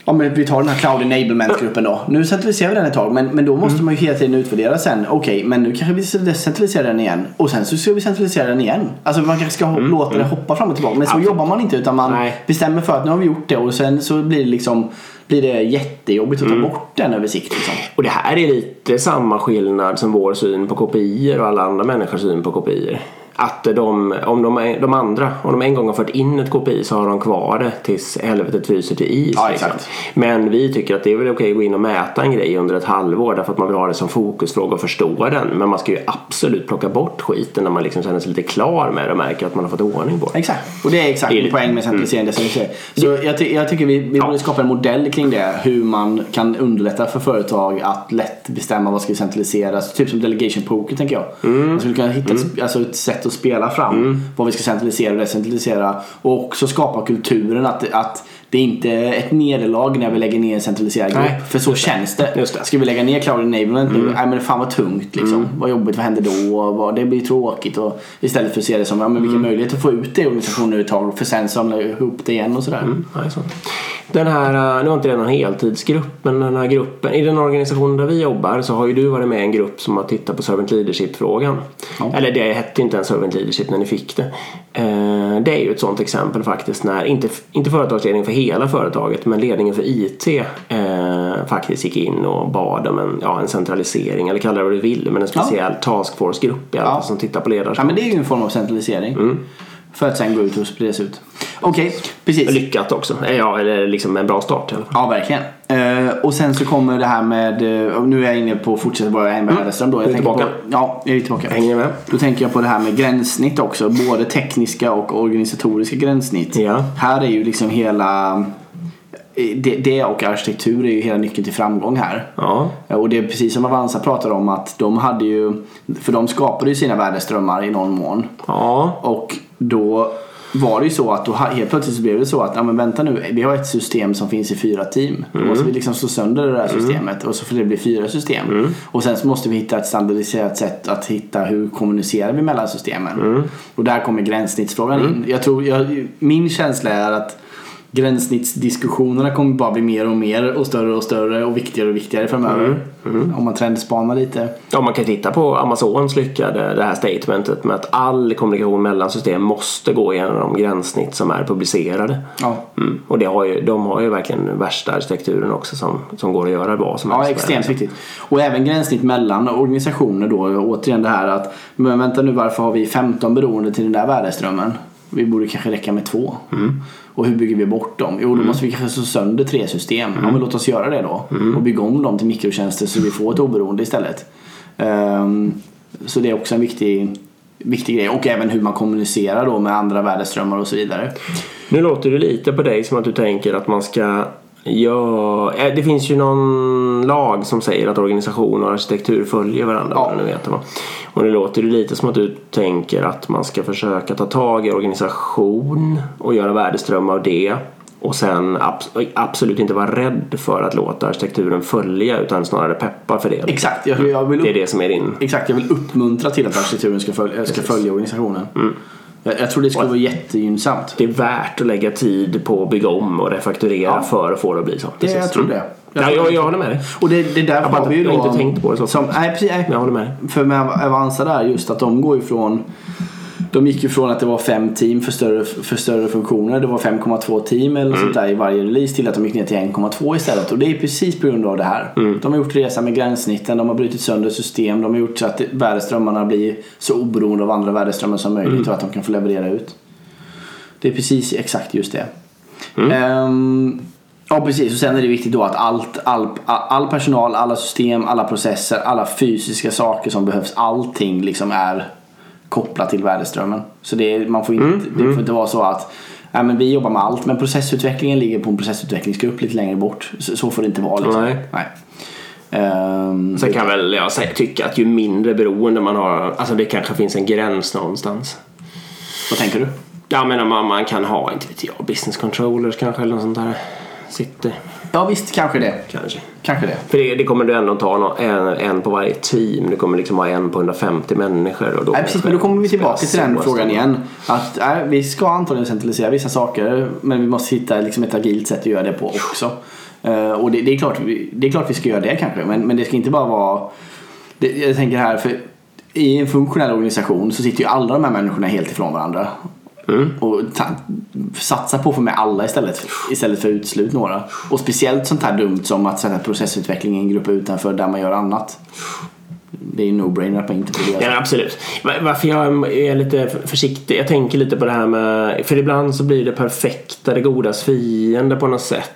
[SPEAKER 1] Ja men vi tar den här Cloud Enablement-gruppen då. Nu centraliserar vi den ett tag men, men då måste man ju hela tiden utvärdera sen. Okej, men nu kanske vi ska decentralisera den igen. Och sen så ska vi centralisera den igen. Alltså man kanske ska ho- låta den hoppa fram och tillbaka. Men så
[SPEAKER 2] Absolut.
[SPEAKER 1] jobbar man inte utan man
[SPEAKER 2] Nej.
[SPEAKER 1] bestämmer för att nu har vi gjort det och sen så blir det liksom blir det jättejobbigt att ta bort den över sikt liksom.
[SPEAKER 2] Och det här är lite samma skillnad som vår syn på kopior och alla andra människors syn på kopior. Att de, om de, de andra, om de en gång har fört in ett KPI så har de kvar det tills helvetet fryser till is.
[SPEAKER 1] Ja,
[SPEAKER 2] liksom. Men vi tycker att det är väl okej att gå in och mäta en grej under ett halvår därför att man vill ha det som fokusfråga och förstå den. Men man ska ju absolut plocka bort skiten när man liksom känner sig lite klar med det och märker att man har fått ordning på det.
[SPEAKER 1] Exakt. Och det är exakt
[SPEAKER 2] Det är
[SPEAKER 1] poäng med centralisering. decentralisering. Så jag, ty- jag tycker vi, vi
[SPEAKER 2] Ja.
[SPEAKER 1] borde skapa en modell kring det. Hur man kan underlätta för företag att lätt bestämma vad ska centraliseras. Typ som delegation poker tänker jag.
[SPEAKER 2] Mm.
[SPEAKER 1] Man skulle kunna hitta ett, alltså ett sätt att spela fram vad vi ska centralisera och decentralisera. Och också skapa kulturen att, att det är inte ett nederlag när vi lägger ner en centraliserad grupp.
[SPEAKER 2] Nej,
[SPEAKER 1] för så känns det.
[SPEAKER 2] Just det. Mm.
[SPEAKER 1] Ska vi lägga ner Cloud Enablement nu? Nej men fan vad tungt liksom. Vad jobbigt, vad händer då? Vad, det blir tråkigt. Och istället för att se det som, ja men vilken
[SPEAKER 2] Mm.
[SPEAKER 1] möjlighet att få ut det i organisationen tag. För sen samla ihop det igen och sådär.
[SPEAKER 2] Mm, så. Den här, eh, nu var inte det någon heltidsgrupp, men den här gruppen, i den organisationen där vi jobbar så har ju du varit med i en grupp som har tittat på servant leadership-frågan.
[SPEAKER 1] Ja.
[SPEAKER 2] Eller det hette inte ens servant leadership när ni fick det. Eh, det är ju ett sånt exempel faktiskt när, inte, inte företagsledningen för hela företaget, men ledningen för IT eh, faktiskt gick in och bad om en, ja, en centralisering, eller kalla det vad du vill, men en speciell task force-grupp i alla fall
[SPEAKER 1] Ja.
[SPEAKER 2] som tittar på ledarskap.
[SPEAKER 1] Ja men det är ju en form av centralisering.
[SPEAKER 2] Mm.
[SPEAKER 1] För att sen gå ut och spridas ut. Okej, precis.
[SPEAKER 2] Lyckat också. Eh, Ja, eller liksom en bra start i alla fall.
[SPEAKER 1] Ja, verkligen. Eh, och sen så kommer det här med, eh, nu är jag inne på fortsätta bara en med Häderström då. Jag
[SPEAKER 2] Mm. Är
[SPEAKER 1] tänker
[SPEAKER 2] tillbaka.
[SPEAKER 1] På, ja, jag är tillbaka.
[SPEAKER 2] Hänger med?
[SPEAKER 1] Då tänker jag på det här med gränssnitt också. Både tekniska och organisatoriska gränssnitt.
[SPEAKER 2] Ja.
[SPEAKER 1] Här är ju liksom hela eh, det, det och arkitektur är ju hela nyckeln till framgång här.
[SPEAKER 2] Ja.
[SPEAKER 1] Och det är precis som Avanza pratar om att de hade ju, för de skapade ju sina värdeströmmar i någon mån.
[SPEAKER 2] Ja.
[SPEAKER 1] Och då var det ju så att då helt plötsligt så blev det så att, ja men vänta nu, vi har ett system som finns i fyra team. Då måste vi liksom slå sönder det där systemet och så får det bli fyra system. Och sen så måste vi hitta ett standardiserat sätt att hitta hur kommunicerar vi mellan systemen. Och där kommer gränssnittsfrågan in. Jag tror, jag, min känsla är att gränssnittsdiskussionerna kommer bara bli mer och mer och större och större och viktigare och viktigare framöver. Om man trendspanar lite.
[SPEAKER 2] Ja, man kan titta på Amazons lyckade det här statementet med att all kommunikation mellan system måste gå genom de gränssnitt som är publicerade.
[SPEAKER 1] Ja.
[SPEAKER 2] Mm. Och det har ju, de har ju verkligen värsta arkitekturen också som, som går att göra bra som
[SPEAKER 1] Ja,
[SPEAKER 2] helst.
[SPEAKER 1] extremt viktigt. Och även gränssnitt mellan organisationer då. Återigen det här att, men vänta nu varför har vi 15 beroende till den där värdeströmmen? Vi borde kanske räcka med två. Och hur bygger vi bort dem? Jo, då måste vi kanske slå sönder tre system. Ja, men låt oss göra det då. Och bygga om dem till mikrotjänster så vi får ett oberoende istället. Ehm, så det är också en viktig, viktig grej. Och även hur man kommunicerar då med andra värdeströmmar och så vidare.
[SPEAKER 2] Nu låter det lite på dig som att du tänker att man ska Ja, eh, det finns ju någon lag som säger att organisation och arkitektur följer varandra.
[SPEAKER 1] Ja.
[SPEAKER 2] Nu vet, va? Och det låter ju lite som att du tänker att man ska försöka ta tag i organisation och göra värdeströmmar av det. Och sen abs- absolut inte vara rädd för att låta arkitekturen följa utan snarare peppa för det.
[SPEAKER 1] Exakt, jag, jag vill
[SPEAKER 2] Det är det som är din...
[SPEAKER 1] Exakt, jag vill uppmuntra till att arkitekturen ska följa, ska följa organisationen. Jag, jag tror det skulle vara jättegynnsamt.
[SPEAKER 2] Det är värt att lägga tid på att bygga om och refakturera för att få det att bli så.
[SPEAKER 1] Det,
[SPEAKER 2] Precis.
[SPEAKER 1] jag tror det.
[SPEAKER 2] Ja, jag, jag håller med dig.
[SPEAKER 1] Och det, det där
[SPEAKER 2] Jag,
[SPEAKER 1] har vi ju
[SPEAKER 2] jag
[SPEAKER 1] då...
[SPEAKER 2] inte tänkt på det så.
[SPEAKER 1] Som, nej, precis, nej.
[SPEAKER 2] Jag håller med.
[SPEAKER 1] För med Avanza där just att de går ifrån de gick ju från att det var fem team för större, för större funktioner. Det var 5,2 team eller sånt där i varje release till att de gick ner till 1,2 istället. Och det är precis på grund av det här. De har gjort resa med gränssnitten, de har brutit sönder system, de har gjort så att värdeströmmarna blir så oberoende av andra värdeströmmar som möjligt och att de kan få leverera ut. Det är precis exakt just det. Ehm, ja precis och sen är det viktigt då att allt, all, all personal, alla system, alla processer, alla fysiska saker som behövs, allting liksom är kopplat till värdeströmmen. Så det, man får inte, det får inte vara så att Nej, men vi jobbar med allt men processutvecklingen ligger på en processutvecklingsgrupp lite längre bort. Så, så får det inte vara liksom.
[SPEAKER 2] Nej.
[SPEAKER 1] Nej. Ehm,
[SPEAKER 2] Sen kan väl jag säga, tycka att ju mindre beroende man har, alltså det kanske finns en gräns någonstans.
[SPEAKER 1] vad tänker du?
[SPEAKER 2] Ja men om man, man kan ha, inte vet jag, business controllers kanske eller något sånt där. Sitter
[SPEAKER 1] Ja visst, kanske det.
[SPEAKER 2] kanske.
[SPEAKER 1] Kanske det.
[SPEAKER 2] För det, det kommer du ändå ta en, en på varje team. Du kommer liksom ha en på 150 människor. Och då
[SPEAKER 1] Nej, precis, men då kommer vi tillbaka till den frågan igen. Att nej, vi ska antagligen centralisera vissa saker men vi måste hitta liksom, ett agilt sätt att göra det på också. Eh, och det, det, är klart, det är klart vi ska göra det kanske men, men det ska inte bara vara... Det, jag tänker här, för i en funktionell organisation så sitter ju alla de här människorna helt ifrån varandra. Och ta, satsa på att få med alla istället för, istället för uteslut några. Och speciellt sånt här dumt som att sätta processutveckling i en grupp utanför där man gör annat. Det är ju no-brainer att man inte göra så.
[SPEAKER 2] Ja, absolut. Va- Varför jag är lite försiktig, jag tänker lite på det här med, för ibland så blir det perfekta, det godas fiende på något sätt.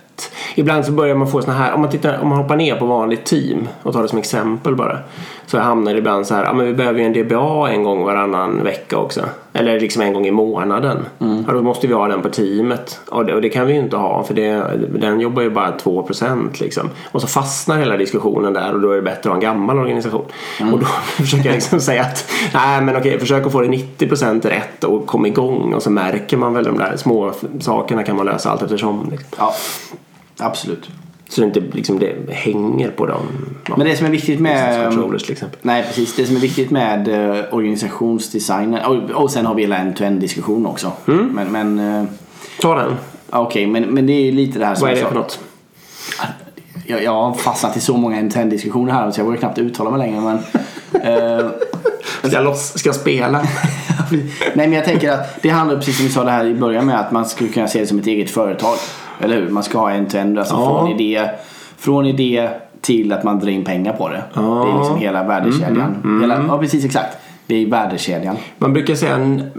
[SPEAKER 2] Ibland så börjar man få såna här, om man, tittar, om man hoppar ner på vanligt team och tar det som exempel bara. Så hamnar det ibland så här, ja men vi behöver ju en DBA en gång varannan vecka också. Eller liksom en gång i månaden. Ja, då måste vi ha den på teamet. Och det, och det kan vi ju inte ha för det, den jobbar ju bara 2% liksom. Och så fastnar hela diskussionen där och då är det bättre att ha en gammal organisation. Och då försöker jag liksom säga att nej men okej, försök att få det 90% rätt och komma igång och så märker man väl de där små sakerna kan man lösa allt eftersom. Liksom.
[SPEAKER 1] Ja, absolut.
[SPEAKER 2] Så det inte liksom det hänger på dem. Ja,
[SPEAKER 1] Men det som är viktigt med... Nej precis, det som är viktigt med eh, organisationsdesignen och, och sen har vi hela en-to-en diskussion också.
[SPEAKER 2] Mm.
[SPEAKER 1] Men, men eh,
[SPEAKER 2] Ta den.
[SPEAKER 1] okej, men, men det är ju lite det här som
[SPEAKER 2] Vad är det för något?
[SPEAKER 1] Jag, jag har fastnat i så många en-to-en diskussioner här så jag vågar knappt uttala mig längre men... eh,
[SPEAKER 2] Ska jag, loss, ska jag spela?
[SPEAKER 1] Nej men jag tänker att det handlar precis som vi sa det här i början med att man skulle kunna se det som ett eget företag. Eller hur? Man ska ha en to end, alltså
[SPEAKER 2] Ja.
[SPEAKER 1] från, idé, från idé till att man drar in pengar på det.
[SPEAKER 2] Ja. Mm,
[SPEAKER 1] Det är liksom hela värdekedjan. Hela, ja precis exakt. Det är värdekedjan.
[SPEAKER 2] Man brukar säga en,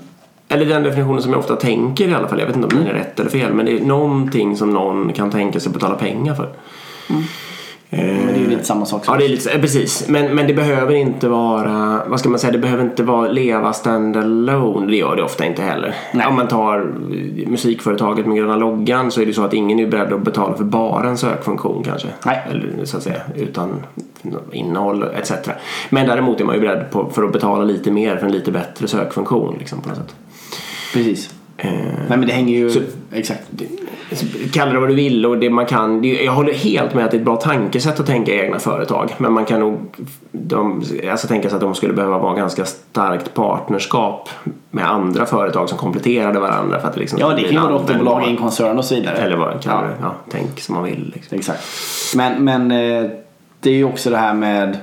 [SPEAKER 2] eller den definitionen som jag ofta tänker i alla fall, jag vet inte om den är rätt eller fel, men det är någonting som någon kan tänka sig betala pengar för. Eh,
[SPEAKER 1] Men det är ju lite samma sak. som-
[SPEAKER 2] Ja, det är lite, eh, precis. Men, men det behöver inte vara, vad ska man säga, det behöver inte vara leva stand-alone. Det gör det ofta inte heller.
[SPEAKER 1] Nej.
[SPEAKER 2] Om man tar eh, musikföretaget med gröna loggan så är det så att ingen är beredd att betala för bara en sökfunktion kanske.
[SPEAKER 1] Nej.
[SPEAKER 2] Eller så att säga, utan innehåll etc. Men däremot är man ju beredd på, för att betala lite mer för en lite bättre sökfunktion liksom, på något sätt.
[SPEAKER 1] Precis.
[SPEAKER 2] Eh,
[SPEAKER 1] Nej men det hänger ju...
[SPEAKER 2] Så-
[SPEAKER 1] exakt.
[SPEAKER 2] Kalla det vad du vill och det man kan. det- Jag håller helt med att det är ett bra tankesätt att tänka i egna företag. Men man kan nog de, alltså tänka sig att de skulle behöva vara ganska starkt partnerskap med andra företag som kompletterade varandra. För att det liksom
[SPEAKER 1] Ja det kan ju vara dotterbolag i en koncern och så vidare.
[SPEAKER 2] Eller vad kallar
[SPEAKER 1] Ja.
[SPEAKER 2] det? Ja, tänk som man vill. Liksom.
[SPEAKER 1] Exakt. Men, men eh, det är ju också det här med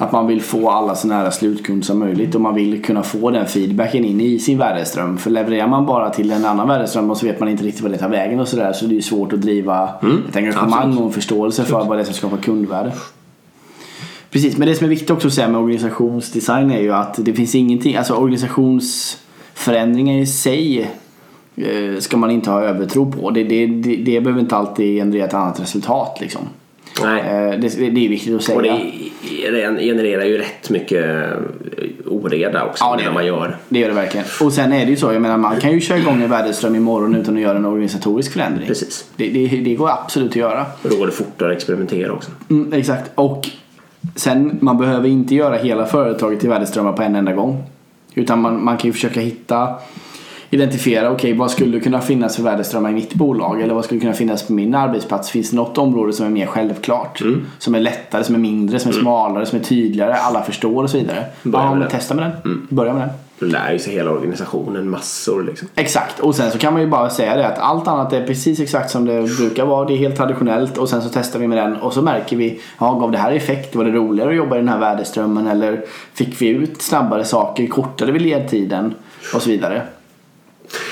[SPEAKER 1] att man vill få alla så nära slutkund som möjligt och man vill kunna få den feedbacken in i sin värdeström. För levererar man bara till en annan värdeström och så vet man inte riktigt vad det tar vägen och sådär så det är svårt att driva ett engagemang
[SPEAKER 2] absolut.
[SPEAKER 1] och en förståelse för vad det är som skapar kundvärde. Precis, men det som är viktigt också att säga med organisationsdesign är ju att det finns ingenting, alltså organisationsförändringar i sig eh, ska man inte ha övertro på. Det, det, det, det behöver inte alltid generera ett annat resultat liksom.
[SPEAKER 2] Nej.
[SPEAKER 1] Eh, Det, det är viktigt att säga.
[SPEAKER 2] Och det genererar ju rätt mycket oreda också
[SPEAKER 1] Ja, det
[SPEAKER 2] när man gör.
[SPEAKER 1] Det gör det verkligen. Och sen är det ju så, jag menar man kan ju köra igång en värdeström imorgon utan att göra en organisatorisk förändring.
[SPEAKER 2] Precis.
[SPEAKER 1] Det, det, det går absolut att göra.
[SPEAKER 2] Och då går det fortare att experimentera också.
[SPEAKER 1] Mm, exakt. Och sen, man behöver inte göra hela företaget till värdeströmmar på en enda gång. Utan man, man kan ju försöka hitta, identifiera, okej vad skulle kunna finnas för värdeströmmar i mitt bolag? Eller vad skulle kunna finnas på min arbetsplats? Finns det något område som är mer självklart?
[SPEAKER 2] Mm.
[SPEAKER 1] Som är lättare, som är mindre, som är smalare, som är tydligare, alla förstår och så vidare.
[SPEAKER 2] Börja
[SPEAKER 1] ja,
[SPEAKER 2] med den.
[SPEAKER 1] testa med den.
[SPEAKER 2] Mm.
[SPEAKER 1] Börja med den.
[SPEAKER 2] Då lär ju sig hela organisationen massor liksom.
[SPEAKER 1] Exakt, och sen så kan man ju bara säga det att allt annat är precis exakt som det brukar vara. Det är helt traditionellt och sen så testar vi med den och så märker vi, ja gav det här effekt? Var det roligare att jobba i den här värdeströmmen eller fick vi ut snabbare saker? Kortade vi ledtiden? Och så vidare.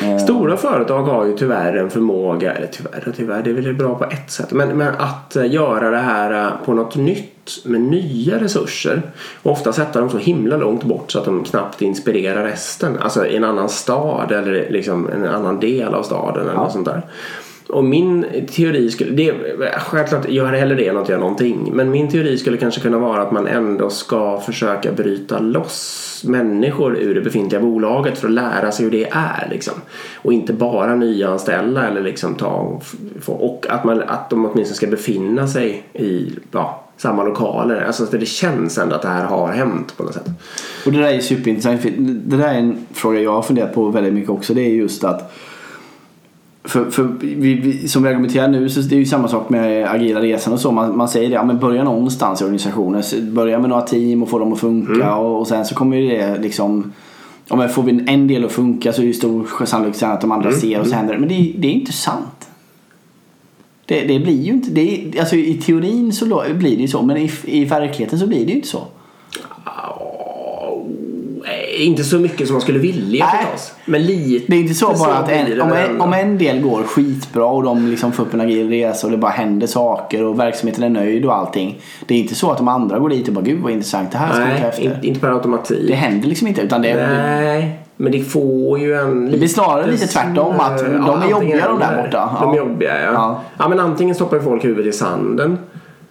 [SPEAKER 1] Eh,
[SPEAKER 2] Stora företag har ju tyvärr en förmåga, eller tyvärr och tyvärr, det är väl bra på ett sätt, men, men att eh, göra det här eh, på något nytt med nya resurser. Och ofta sätta dem så himla långt bort så att de knappt inspirerar resten. Alltså i en annan stad eller liksom en annan del av staden eller
[SPEAKER 1] Ja.
[SPEAKER 2] något sånt där. Och min teori skulle, det, självklart gör hellre det än att göra någonting. Men min teori skulle kanske kunna vara att man ändå ska försöka bryta loss människor ur det befintliga bolaget för att lära sig hur det är. Liksom. Och inte bara nyanställa eller liksom ta få- och att, man, att de åtminstone ska befinna sig i ja, samma lokaler. Alltså att det känns ändå att det här har hänt på något sätt.
[SPEAKER 1] Och det där är superintressant. Det där är en fråga jag har funderat på väldigt mycket också. Det är just att för, för vi, vi, som vi argumenterar nu så det är ju samma sak med agila resan och så. Man, man säger det, ja men börja någonstans i organisationen. Börja med några team och få dem att funka och, och sen så kommer ju det liksom om jag får vi en del att funka så är det stor sannolikhet att de andra ser och så händer det. Men det, det är inte sant. Det, det blir ju inte, det alltså i teorin så blir det ju så men i, i verkligheten så blir det ju inte så.
[SPEAKER 2] Ja, inte så mycket som man skulle vilja
[SPEAKER 1] Nej.
[SPEAKER 2] förstås. Men lite
[SPEAKER 1] Det är inte så bara att en, om, en, om en del går skitbra och de liksom får upp en agil resa och det bara händer saker och verksamheten är nöjd och allting. Det är inte så att de andra går dit och bara gud vad intressant det här ska
[SPEAKER 2] Nej,
[SPEAKER 1] efter.
[SPEAKER 2] inte, inte per automatik.
[SPEAKER 1] Det händer liksom inte utan det, det,
[SPEAKER 2] Nej, men det får ju en...
[SPEAKER 1] det blir snarare lite tvärtom att de är
[SPEAKER 2] antingen
[SPEAKER 1] jobbiga de där borta.
[SPEAKER 2] De är
[SPEAKER 1] Ja.
[SPEAKER 2] jobbiga ja.
[SPEAKER 1] Ja.
[SPEAKER 2] ja. men antingen stoppar folk huvudet i sanden.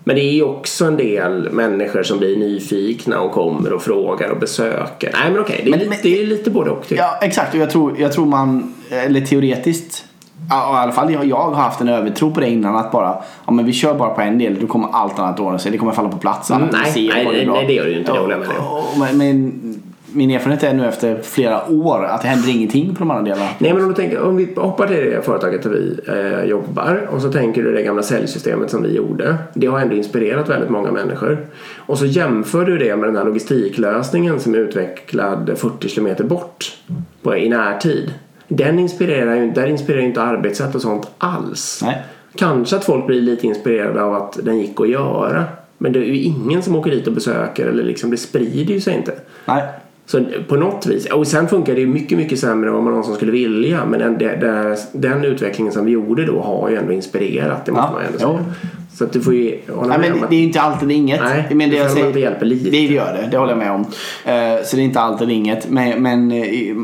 [SPEAKER 2] Men det är också en del människor som blir nyfikna och kommer och frågar och besöker. Nej men okej, det, är
[SPEAKER 1] Men-
[SPEAKER 2] lite- det är lite både och.
[SPEAKER 1] Ja exakt och jag tror, jag tror man, eller teoretiskt i alla fall jag, jag har haft en övertro på det innan att bara Ja men vi kör bara på en del, då kommer allt annat ordna sig. Det kommer falla på plats.
[SPEAKER 2] Mm, nej, nej, nej, nej, det gör det ju inte, det håller jag med dig
[SPEAKER 1] Men, men min erfarenhet är nu efter flera år att det händer ingenting på de andra delarna.
[SPEAKER 2] Nej men om du tänker, om vi hoppar till det företaget där vi eh, jobbar och så tänker du det gamla säljsystemet som vi gjorde. Det har ändå inspirerat väldigt många människor. Och så jämför du det med den här logistiklösningen som är utvecklad 40 kilometer bort på, i närtid. Den inspirerar ju, där inspirerar inte arbetssätt och sånt alls.
[SPEAKER 1] Nej.
[SPEAKER 2] Kanske att folk blir lite inspirerade av att den gick att göra. Men det är ju ingen som åker dit och besöker eller liksom, det sprider ju sig inte.
[SPEAKER 1] Nej.
[SPEAKER 2] Så på något vis, och sen funkar det ju mycket, mycket sämre än vad man någonsin skulle vilja. Men den, den, den utvecklingen som vi gjorde då har ju ändå inspirerat, det måste
[SPEAKER 1] Ja,
[SPEAKER 2] man ändå
[SPEAKER 1] jo.
[SPEAKER 2] säga. Så att du får ju hålla
[SPEAKER 1] Nej,
[SPEAKER 2] med
[SPEAKER 1] men
[SPEAKER 2] om att-
[SPEAKER 1] det är ju inte alltid inget.
[SPEAKER 2] Nej,
[SPEAKER 1] men det
[SPEAKER 2] det
[SPEAKER 1] jag säger,
[SPEAKER 2] man hjälper lite.
[SPEAKER 1] Det gör det, det håller jag med om. Eh, så det är inte alltid inget. Men, men eh,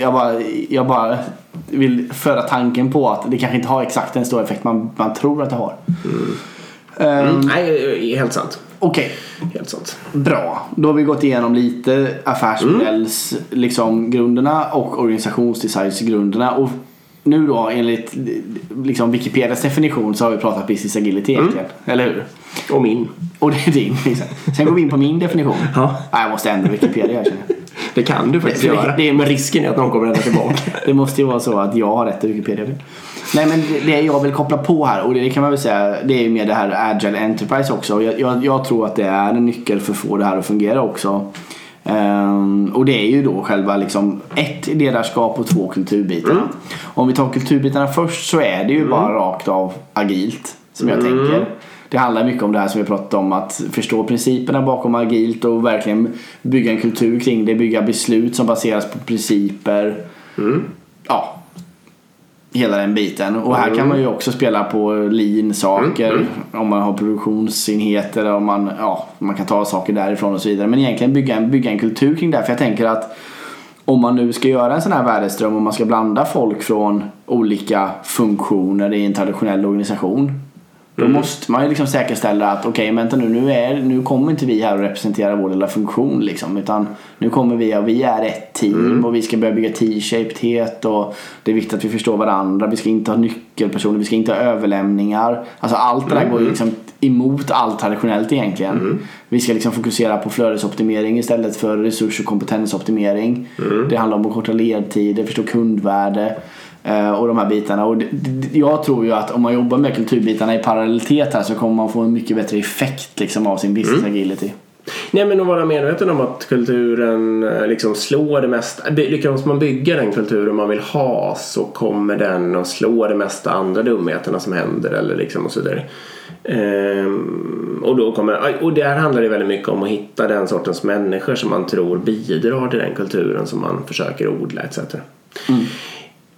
[SPEAKER 1] jag, bara, jag bara vill föra tanken på att det kanske inte har exakt den stora effekt man, man tror att det har. Eh,
[SPEAKER 2] Mm, nej, helt sant.
[SPEAKER 1] Okej,
[SPEAKER 2] Helt sant.
[SPEAKER 1] bra. Då har vi gått igenom lite affärsmodells liksom, grunderna och organisationsdesignsgrunderna. Och nu då enligt liksom, Wikipedias definition så har vi pratat business agility egentligen. Eller hur?
[SPEAKER 2] Och min.
[SPEAKER 1] Och det är din. Liksom. Sen går vi in på min definition.
[SPEAKER 2] Ja.
[SPEAKER 1] Nej, jag måste ändra Wikipedia här känner jag.
[SPEAKER 2] Det kan du faktiskt
[SPEAKER 1] Det-
[SPEAKER 2] göra.
[SPEAKER 1] det är-
[SPEAKER 2] men risken är att någon kommer ändra tillbaka.
[SPEAKER 1] Det måste ju vara så att jag har rätt i Wikipedia. Nej men det- jag vill koppla på här och det kan man väl säga det är ju med det här Agile Enterprise också. Jag, jag, jag tror att det är en nyckel för att få det här att fungera också. Ehm, och det är ju då själva liksom ett ledarskap och två kulturbitarna. Om vi tar kulturbitarna först så är det ju bara rakt av agilt som jag tänker. Det handlar mycket om det här som vi pratat om att förstå principerna bakom agilt och verkligen bygga en kultur kring det. Bygga beslut som baseras på principer. Ja, hela den biten. Och här kan man ju också spela på lean saker. Om man har produktionsenheter om man, ja, man kan ta saker därifrån och så vidare. Men egentligen bygga en, bygga en kultur kring det. här. För jag tänker att om man nu ska göra en sån här värdeström och man ska blanda folk från olika funktioner i en traditionell organisation. Då måste man ju liksom säkerställa att okej, vänta nu, nu, är, nu kommer inte vi här och representera vår lilla funktion liksom. Utan nu kommer vi och vi är ett team och vi ska börja bygga T-shapedhet och det är viktigt att vi förstår varandra. Vi ska inte ha nyckelpersoner, vi ska inte ha överlämningar. Alltså allt det där går ju liksom emot allt traditionellt egentligen. Vi ska liksom fokusera på flödesoptimering istället för resurs och kompetensoptimering. Det handlar om att korta ledtider, förstå kundvärde. Eh, Och de här bitarna. Och jag tror ju att om man jobbar med kulturbitarna i parallellitet här så kommer man få en mycket bättre effekt liksom av sin business agility.
[SPEAKER 2] Nej men att vara medveten om att kulturen eh, liksom slår det mesta. Lyckas man bygga den kulturen man vill ha så kommer den att slå det mesta andra dumheterna som händer eller liksom och så vidare. Ehm, och, då kommer, och där handlar det väldigt mycket om att hitta den sortens människor som man tror bidrar till den kulturen som man försöker odla etc. Jag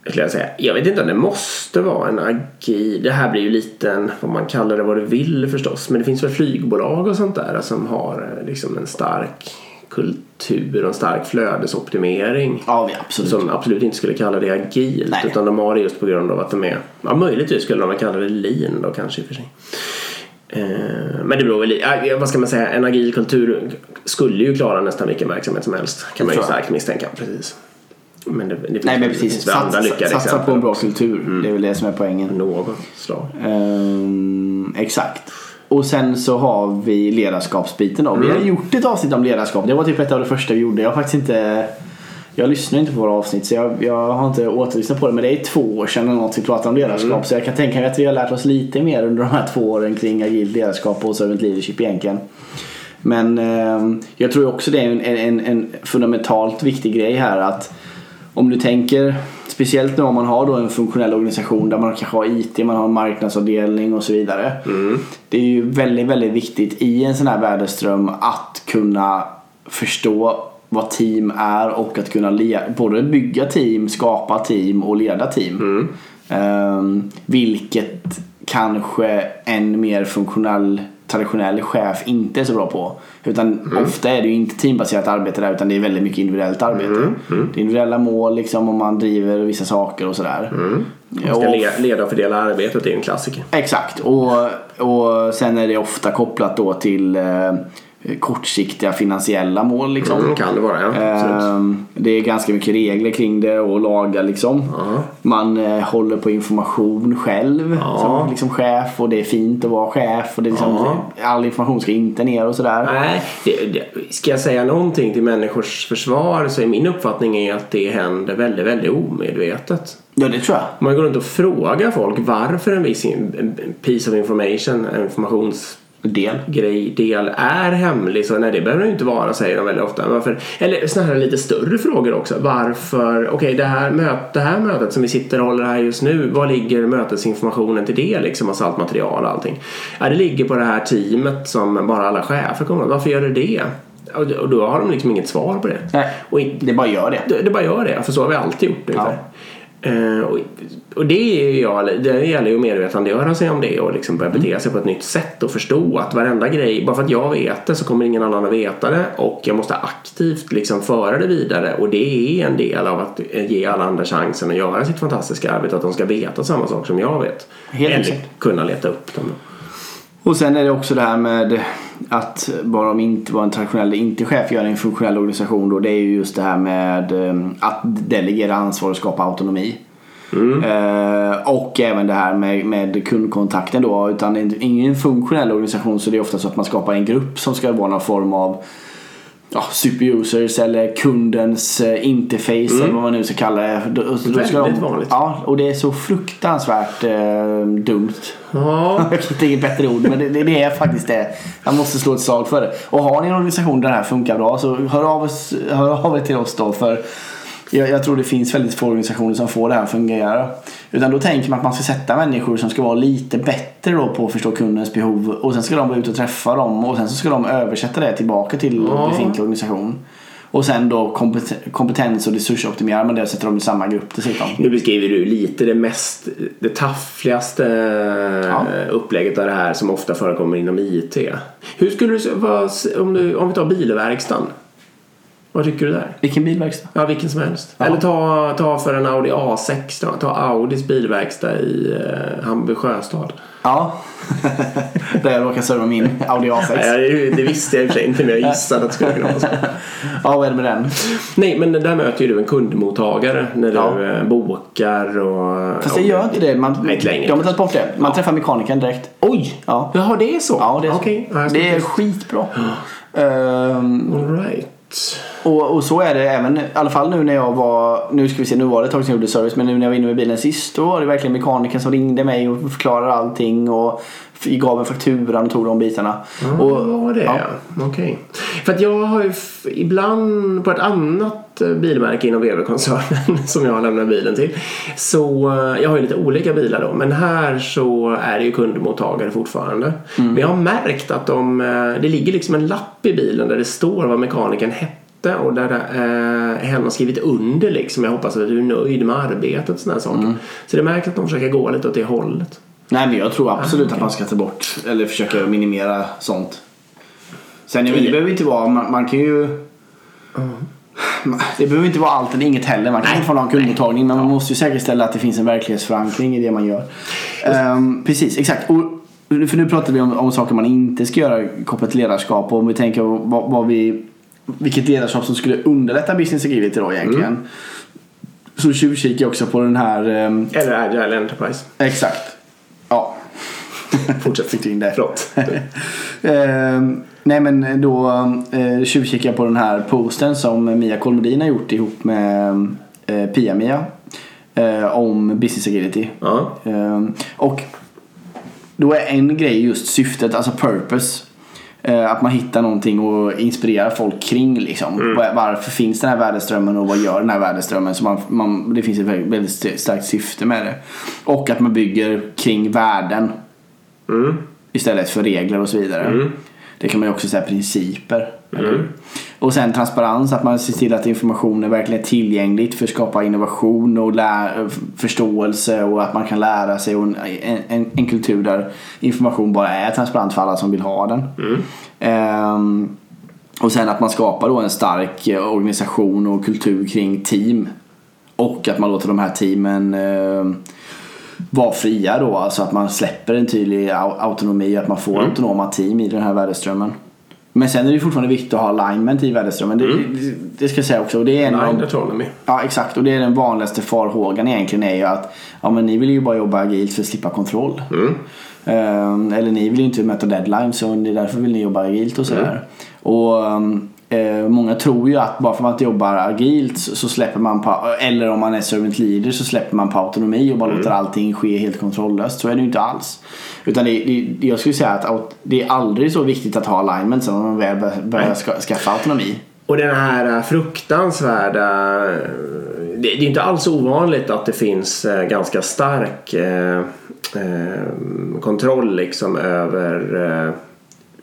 [SPEAKER 2] skulle säga, jag vet inte om det måste vara en agil. Det här blir ju lite en, vad man kallar det vad du vill förstås. Men det finns väl flygbolag och sånt där som har eh, liksom en stark kultur och en stark flödesoptimering.
[SPEAKER 1] Ja, absolut.
[SPEAKER 2] Som absolut inte skulle kalla det agilt.
[SPEAKER 1] Nej.
[SPEAKER 2] Utan de har det just på grund av att de är, ja möjligtvis skulle de kalla det lean då kanske i och för sig. Eh, Men det beror väl vad ska man säga, en agil kultur skulle ju klara nästan vilken verksamhet som helst. Kan man ju
[SPEAKER 1] jag.
[SPEAKER 2] starkt misstänka. Precis. Men det, det
[SPEAKER 1] Nej men precis.
[SPEAKER 2] andra
[SPEAKER 1] Satsa, satsa på
[SPEAKER 2] exempel
[SPEAKER 1] en bra kultur. Det är väl det som är poängen.
[SPEAKER 2] Något slag.
[SPEAKER 1] Ehm, exakt. Och sen så har vi ledarskapsbiten då. Vi
[SPEAKER 2] Mm.
[SPEAKER 1] har gjort ett avsnitt om ledarskap. Det var typ ett av det första vi gjorde. Jag har faktiskt inte jag lyssnar inte på våra avsnitt så jag, jag har inte återlyssnat på det men det är två år sedan eller något vi pratade om ledarskap
[SPEAKER 2] Mm.
[SPEAKER 1] så jag kan tänka mig att vi har lärt oss lite mer under de här två åren kring agilt ledarskap och servant leadership egentligen. Men ehm, jag tror också det är en, en, en fundamentalt viktig grej här att om du tänker Speciellt nu om man har då en funktionell organisation där man kanske har IT, man har en marknadsavdelning och så vidare. Det är ju väldigt, väldigt viktigt i en sån här värdeström att kunna förstå vad team är och att kunna både bygga team, skapa team och leda team. Ehm, vilket kanske en mer funktionell traditionell chef inte är så bra på. Utan ofta är det ju inte teambaserat arbete där utan det är väldigt mycket individuellt arbete. Det är individuella mål liksom om man driver vissa saker och sådär.
[SPEAKER 2] Man ska
[SPEAKER 1] Och-
[SPEAKER 2] le- leda och fördela arbetet, det är en klassiker.
[SPEAKER 1] Exakt och, och sen är det ofta kopplat då till eh, kortsiktiga finansiella mål liksom.
[SPEAKER 2] Mm, kan det vara, ja.
[SPEAKER 1] Ehm, Det är ganska mycket regler kring det och lagar liksom.
[SPEAKER 2] Ja.
[SPEAKER 1] Man eh, håller på information själv
[SPEAKER 2] Ja.
[SPEAKER 1] som liksom chef och det är fint att vara chef och det är liksom,
[SPEAKER 2] Ja.
[SPEAKER 1] all information ska inte ner och sådär.
[SPEAKER 2] Nej, det, det, ska jag säga någonting till människors försvar så är min uppfattning är att det händer väldigt, väldigt omedvetet.
[SPEAKER 1] Ja det tror jag.
[SPEAKER 2] Man går runt och frågar folk varför en viss piece of information, informations
[SPEAKER 1] Del.
[SPEAKER 2] grej, del är hemlig så nej det behöver det ju inte vara säger de väldigt ofta. Varför, eller snarare lite större frågor också. Varför, okej det, här möt, det här mötet som vi sitter och håller här just nu, var ligger mötesinformationen till det liksom? Alltså allt material och allting. Ja det ligger på det här teamet som bara alla chefer kommer. Varför gör det det? och då har de liksom inget svar på det.
[SPEAKER 1] Nej,
[SPEAKER 2] Och in,
[SPEAKER 1] det bara gör det.
[SPEAKER 2] det, det bara gör det, för så har vi alltid gjort ungefär. Eh, och, och det, är ju jag, det gäller ju att medvetandegöra sig om det och liksom börja bete sig på ett nytt sätt och förstå att varenda grej, bara för att jag vet det så kommer ingen annan att veta det och jag måste aktivt liksom föra det vidare och det är en del av att ge alla andra chansen att göra sitt fantastiska arbete, att de ska veta samma sak som jag vet.
[SPEAKER 1] Helt
[SPEAKER 2] Eller
[SPEAKER 1] exakt.
[SPEAKER 2] kunna leta upp dem.
[SPEAKER 1] Och sen är det också det här med att bara om inte vad en traditionell inte-chef gör en funktionell organisation då. Det är ju just det här med eh, att delegera ansvar och skapa autonomi. Eh, och även det här med, med kundkontakten då. Utan ingen funktionell organisation så det är ofta så att man skapar en grupp som ska vara någon form av ja, superusers eller kundens eh, interface eller vad man nu ska kalla det. Då, då
[SPEAKER 2] Väldigt
[SPEAKER 1] de,
[SPEAKER 2] vanligt.
[SPEAKER 1] Ja, och det är så fruktansvärt eh, dumt.
[SPEAKER 2] Ja,
[SPEAKER 1] Jag hittar inget bättre ord men det, det, det är faktiskt det. Jag måste slå ett slag för det. Och har ni en organisation där det här funkar bra så hör av, oss, hör av er till oss då. För jag, jag tror det finns väldigt få organisationer som får det här att fungera. Utan då tänker man att man ska sätta människor som ska vara lite bättre då på att förstå kundens behov. Och sen ska de vara ute och träffa dem och sen så ska de översätta det tillbaka till
[SPEAKER 2] Ja.
[SPEAKER 1] befintlig organisation. Och sen då kompet- kompetens och resursoptimerar man det och sätter dem i samma grupp dessutom.
[SPEAKER 2] Nu beskriver du lite det mest, det taffligaste
[SPEAKER 1] Ja.
[SPEAKER 2] upplägget av det här som ofta förekommer inom IT. Hur skulle du, vad, om, du, om vi tar bilverkstan. Vad tycker du där?
[SPEAKER 1] Vilken bilverkstad?
[SPEAKER 2] Ja, vilken som helst.
[SPEAKER 1] Ja.
[SPEAKER 2] Eller ta, ta för en Audi A6 då. Ta Audis bilverkstad i eh, Hammarby sjöstad.
[SPEAKER 1] Ja. Där jag råkar serva min Audi A6.
[SPEAKER 2] Nej, det- visste jag i och för sig inte men jag gissade att det skulle kunna vara så.
[SPEAKER 1] Ja, vad är det med den?
[SPEAKER 2] Nej, men där möter ju du en kundmottagare när du
[SPEAKER 1] Ja.
[SPEAKER 2] eh, bokar och...
[SPEAKER 1] Fast det gör inte det. Man,
[SPEAKER 2] Nej, inte längre.
[SPEAKER 1] De har tagit bort det. Man träffar mekanikern direkt.
[SPEAKER 2] Oj!
[SPEAKER 1] Ja.
[SPEAKER 2] Jaha, det är så?
[SPEAKER 1] Ja, det är, så.
[SPEAKER 2] Ja, ska
[SPEAKER 1] det är skitbra. Ehm,
[SPEAKER 2] All right.
[SPEAKER 1] Och, och så är det även, i alla fall nu när jag var, nu ska vi se, nu var det ett tag sedan jag gjorde service, men nu när jag var inne med bilen sist då var det verkligen mekanikern som ringde mig och förklarade allting och gav en fakturan och tog de bitarna.
[SPEAKER 2] Ja,
[SPEAKER 1] och,
[SPEAKER 2] det var det
[SPEAKER 1] ja.
[SPEAKER 2] Okej. För att jag har ju ibland på ett annat eh, bilmärke inom VW-koncernen som jag lämnar bilen till. Så eh, jag har ju lite olika bilar då. Men här så är det ju kundmottagare fortfarande. Men jag har märkt att de, eh, det ligger liksom en lapp i bilen där det står vad mekanikern hette och där eh, hen har skrivit under liksom. Jag hoppas att du är nöjd med arbetet och sådana saker. Så det märks att de försöker gå lite åt det hållet.
[SPEAKER 1] Nej men jag tror absolut
[SPEAKER 2] Ah, okej.
[SPEAKER 1] att man ska ta bort eller försöka minimera sånt. Sen det behöver inte vara, man, man kan ju Det behöver inte vara allt eller inget heller. Man kan inte få någon kundmottagning men man måste ju säkerställa att det finns en verklighetsförankring i det man gör. Ehm, precis, exakt. Och, för nu pratar vi om, om saker man inte ska göra kopplat till ledarskap och om vi tänker vad, vad vi, vilket ledarskap som skulle underlätta business agility då egentligen. Så tjuvkikar jag också på den här ehm,
[SPEAKER 2] Eller Agile Enterprise.
[SPEAKER 1] Exakt. Ja.
[SPEAKER 2] Fortsätt.
[SPEAKER 1] Fick in det.
[SPEAKER 2] Förlåt.
[SPEAKER 1] Ehm, nej men då eh, tjuvkikade jag på den här posten som Mia Kolmodin har gjort ihop med eh, Pia-Mia. Eh, om business agility.
[SPEAKER 2] Ja.
[SPEAKER 1] Ehm, och då är en grej just syftet, alltså purpose. Eh, att man hittar någonting och inspirerar folk kring liksom. Var- Varför finns den här värdeströmmen och vad gör den här värdeströmmen? Så man, man, det finns ett väldigt, starkt syfte med det. Och att man bygger kring värden
[SPEAKER 2] Mm.
[SPEAKER 1] istället för regler och så vidare. Det kan man ju också säga principer. Och sen transparens, att man ser till att informationen verkligen är tillgängligt för att skapa innovation och lä- förståelse och att man kan lära sig och en, en, en kultur där information bara är transparent för alla som vill ha den. Ehm, och sen att man skapar då en stark organisation och kultur kring team. Och att man låter de här teamen eh, vara fria då. Alltså att man släpper en tydlig au- autonomi. Att man får autonoma team i den här värdeströmmen. Men sen är det fortfarande viktigt att ha alignment i värdeströmmen. Det, det, det ska jag säga också. Och det är en de,
[SPEAKER 2] autonomy.
[SPEAKER 1] Ja exakt och det är den vanligaste farhågan egentligen är ju att ja, men ni vill ju bara jobba agilt för att slippa kontroll. Ehm, eller ni vill ju inte möta deadlines så det är därför vill ni jobba agilt och sådär. Och ehm, eh, många tror ju att bara för att man inte jobbar agilt så, så släpper man på, eller om man är servant leader så släpper man på autonomi och bara låter allting ske helt kontrolllöst. Så är det ju inte alls. Utan det, det, jag skulle säga att det är aldrig så viktigt att ha alignment sen när man väl bör- börjar ska, skaffa autonomi.
[SPEAKER 2] Och den här eh, fruktansvärda... eh, Det, det är inte alls ovanligt att det finns eh, ganska stark eh, eh, kontroll liksom över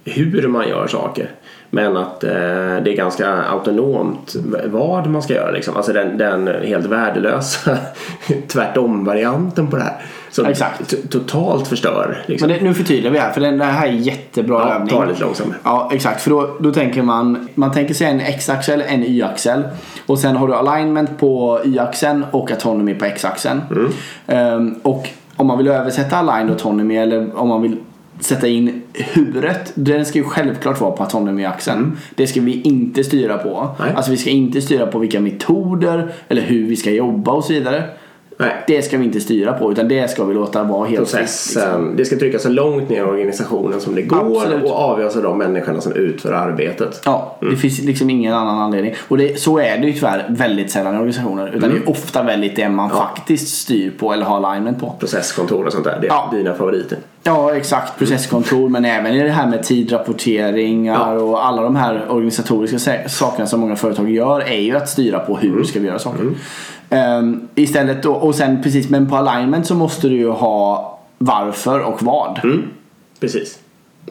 [SPEAKER 2] hur man gör saker. Men att eh, det är ganska autonomt vad man ska göra. Liksom. Alltså den, den helt värdelösa tvärtom-varianten på det här. Som
[SPEAKER 1] Exakt.
[SPEAKER 2] totalt förstör. Liksom.
[SPEAKER 1] Men det, nu förtydligar vi här för den, det här är jättebra
[SPEAKER 2] ja,
[SPEAKER 1] övning.
[SPEAKER 2] ta lite långsamt.
[SPEAKER 1] Ja exakt för då, då tänker man Man tänker sig en x-axel, en y-axel Och sen har du alignment på y-axeln och autonomy på x-axeln Ehm, Och om man vill översätta aligned autonomy eller om man vill sätta in huret Den ska ju självklart vara på autonomy-axeln Det ska vi inte styra på.
[SPEAKER 2] Nej.
[SPEAKER 1] Alltså vi ska inte styra på vilka metoder Eller hur vi ska jobba och så vidare
[SPEAKER 2] Nej.
[SPEAKER 1] Det ska vi inte styra på utan det ska vi låta vara helt fritt, liksom.
[SPEAKER 2] Processen, det ska tryckas så långt ner i organisationen som det går
[SPEAKER 1] Absolut.
[SPEAKER 2] och avgöras av de människorna som utför arbetet.
[SPEAKER 1] Ja, det finns liksom ingen annan anledning. Och det, så är det ju tyvärr väldigt sällan i organisationer. Utan det är ofta väldigt det man faktiskt styr på eller har alignment på.
[SPEAKER 2] Processkontor och sånt där, det är
[SPEAKER 1] Ja.
[SPEAKER 2] dina favoriter.
[SPEAKER 1] Ja, exakt. Processkontor men även i det här med tidrapporteringar
[SPEAKER 2] Ja.
[SPEAKER 1] och alla de här organisatoriska sakerna som många företag gör är ju att styra på hur ska vi göra saker. Ehm, istället då, och sen precis, men på alignment så måste du ju ha varför och vad.
[SPEAKER 2] Precis.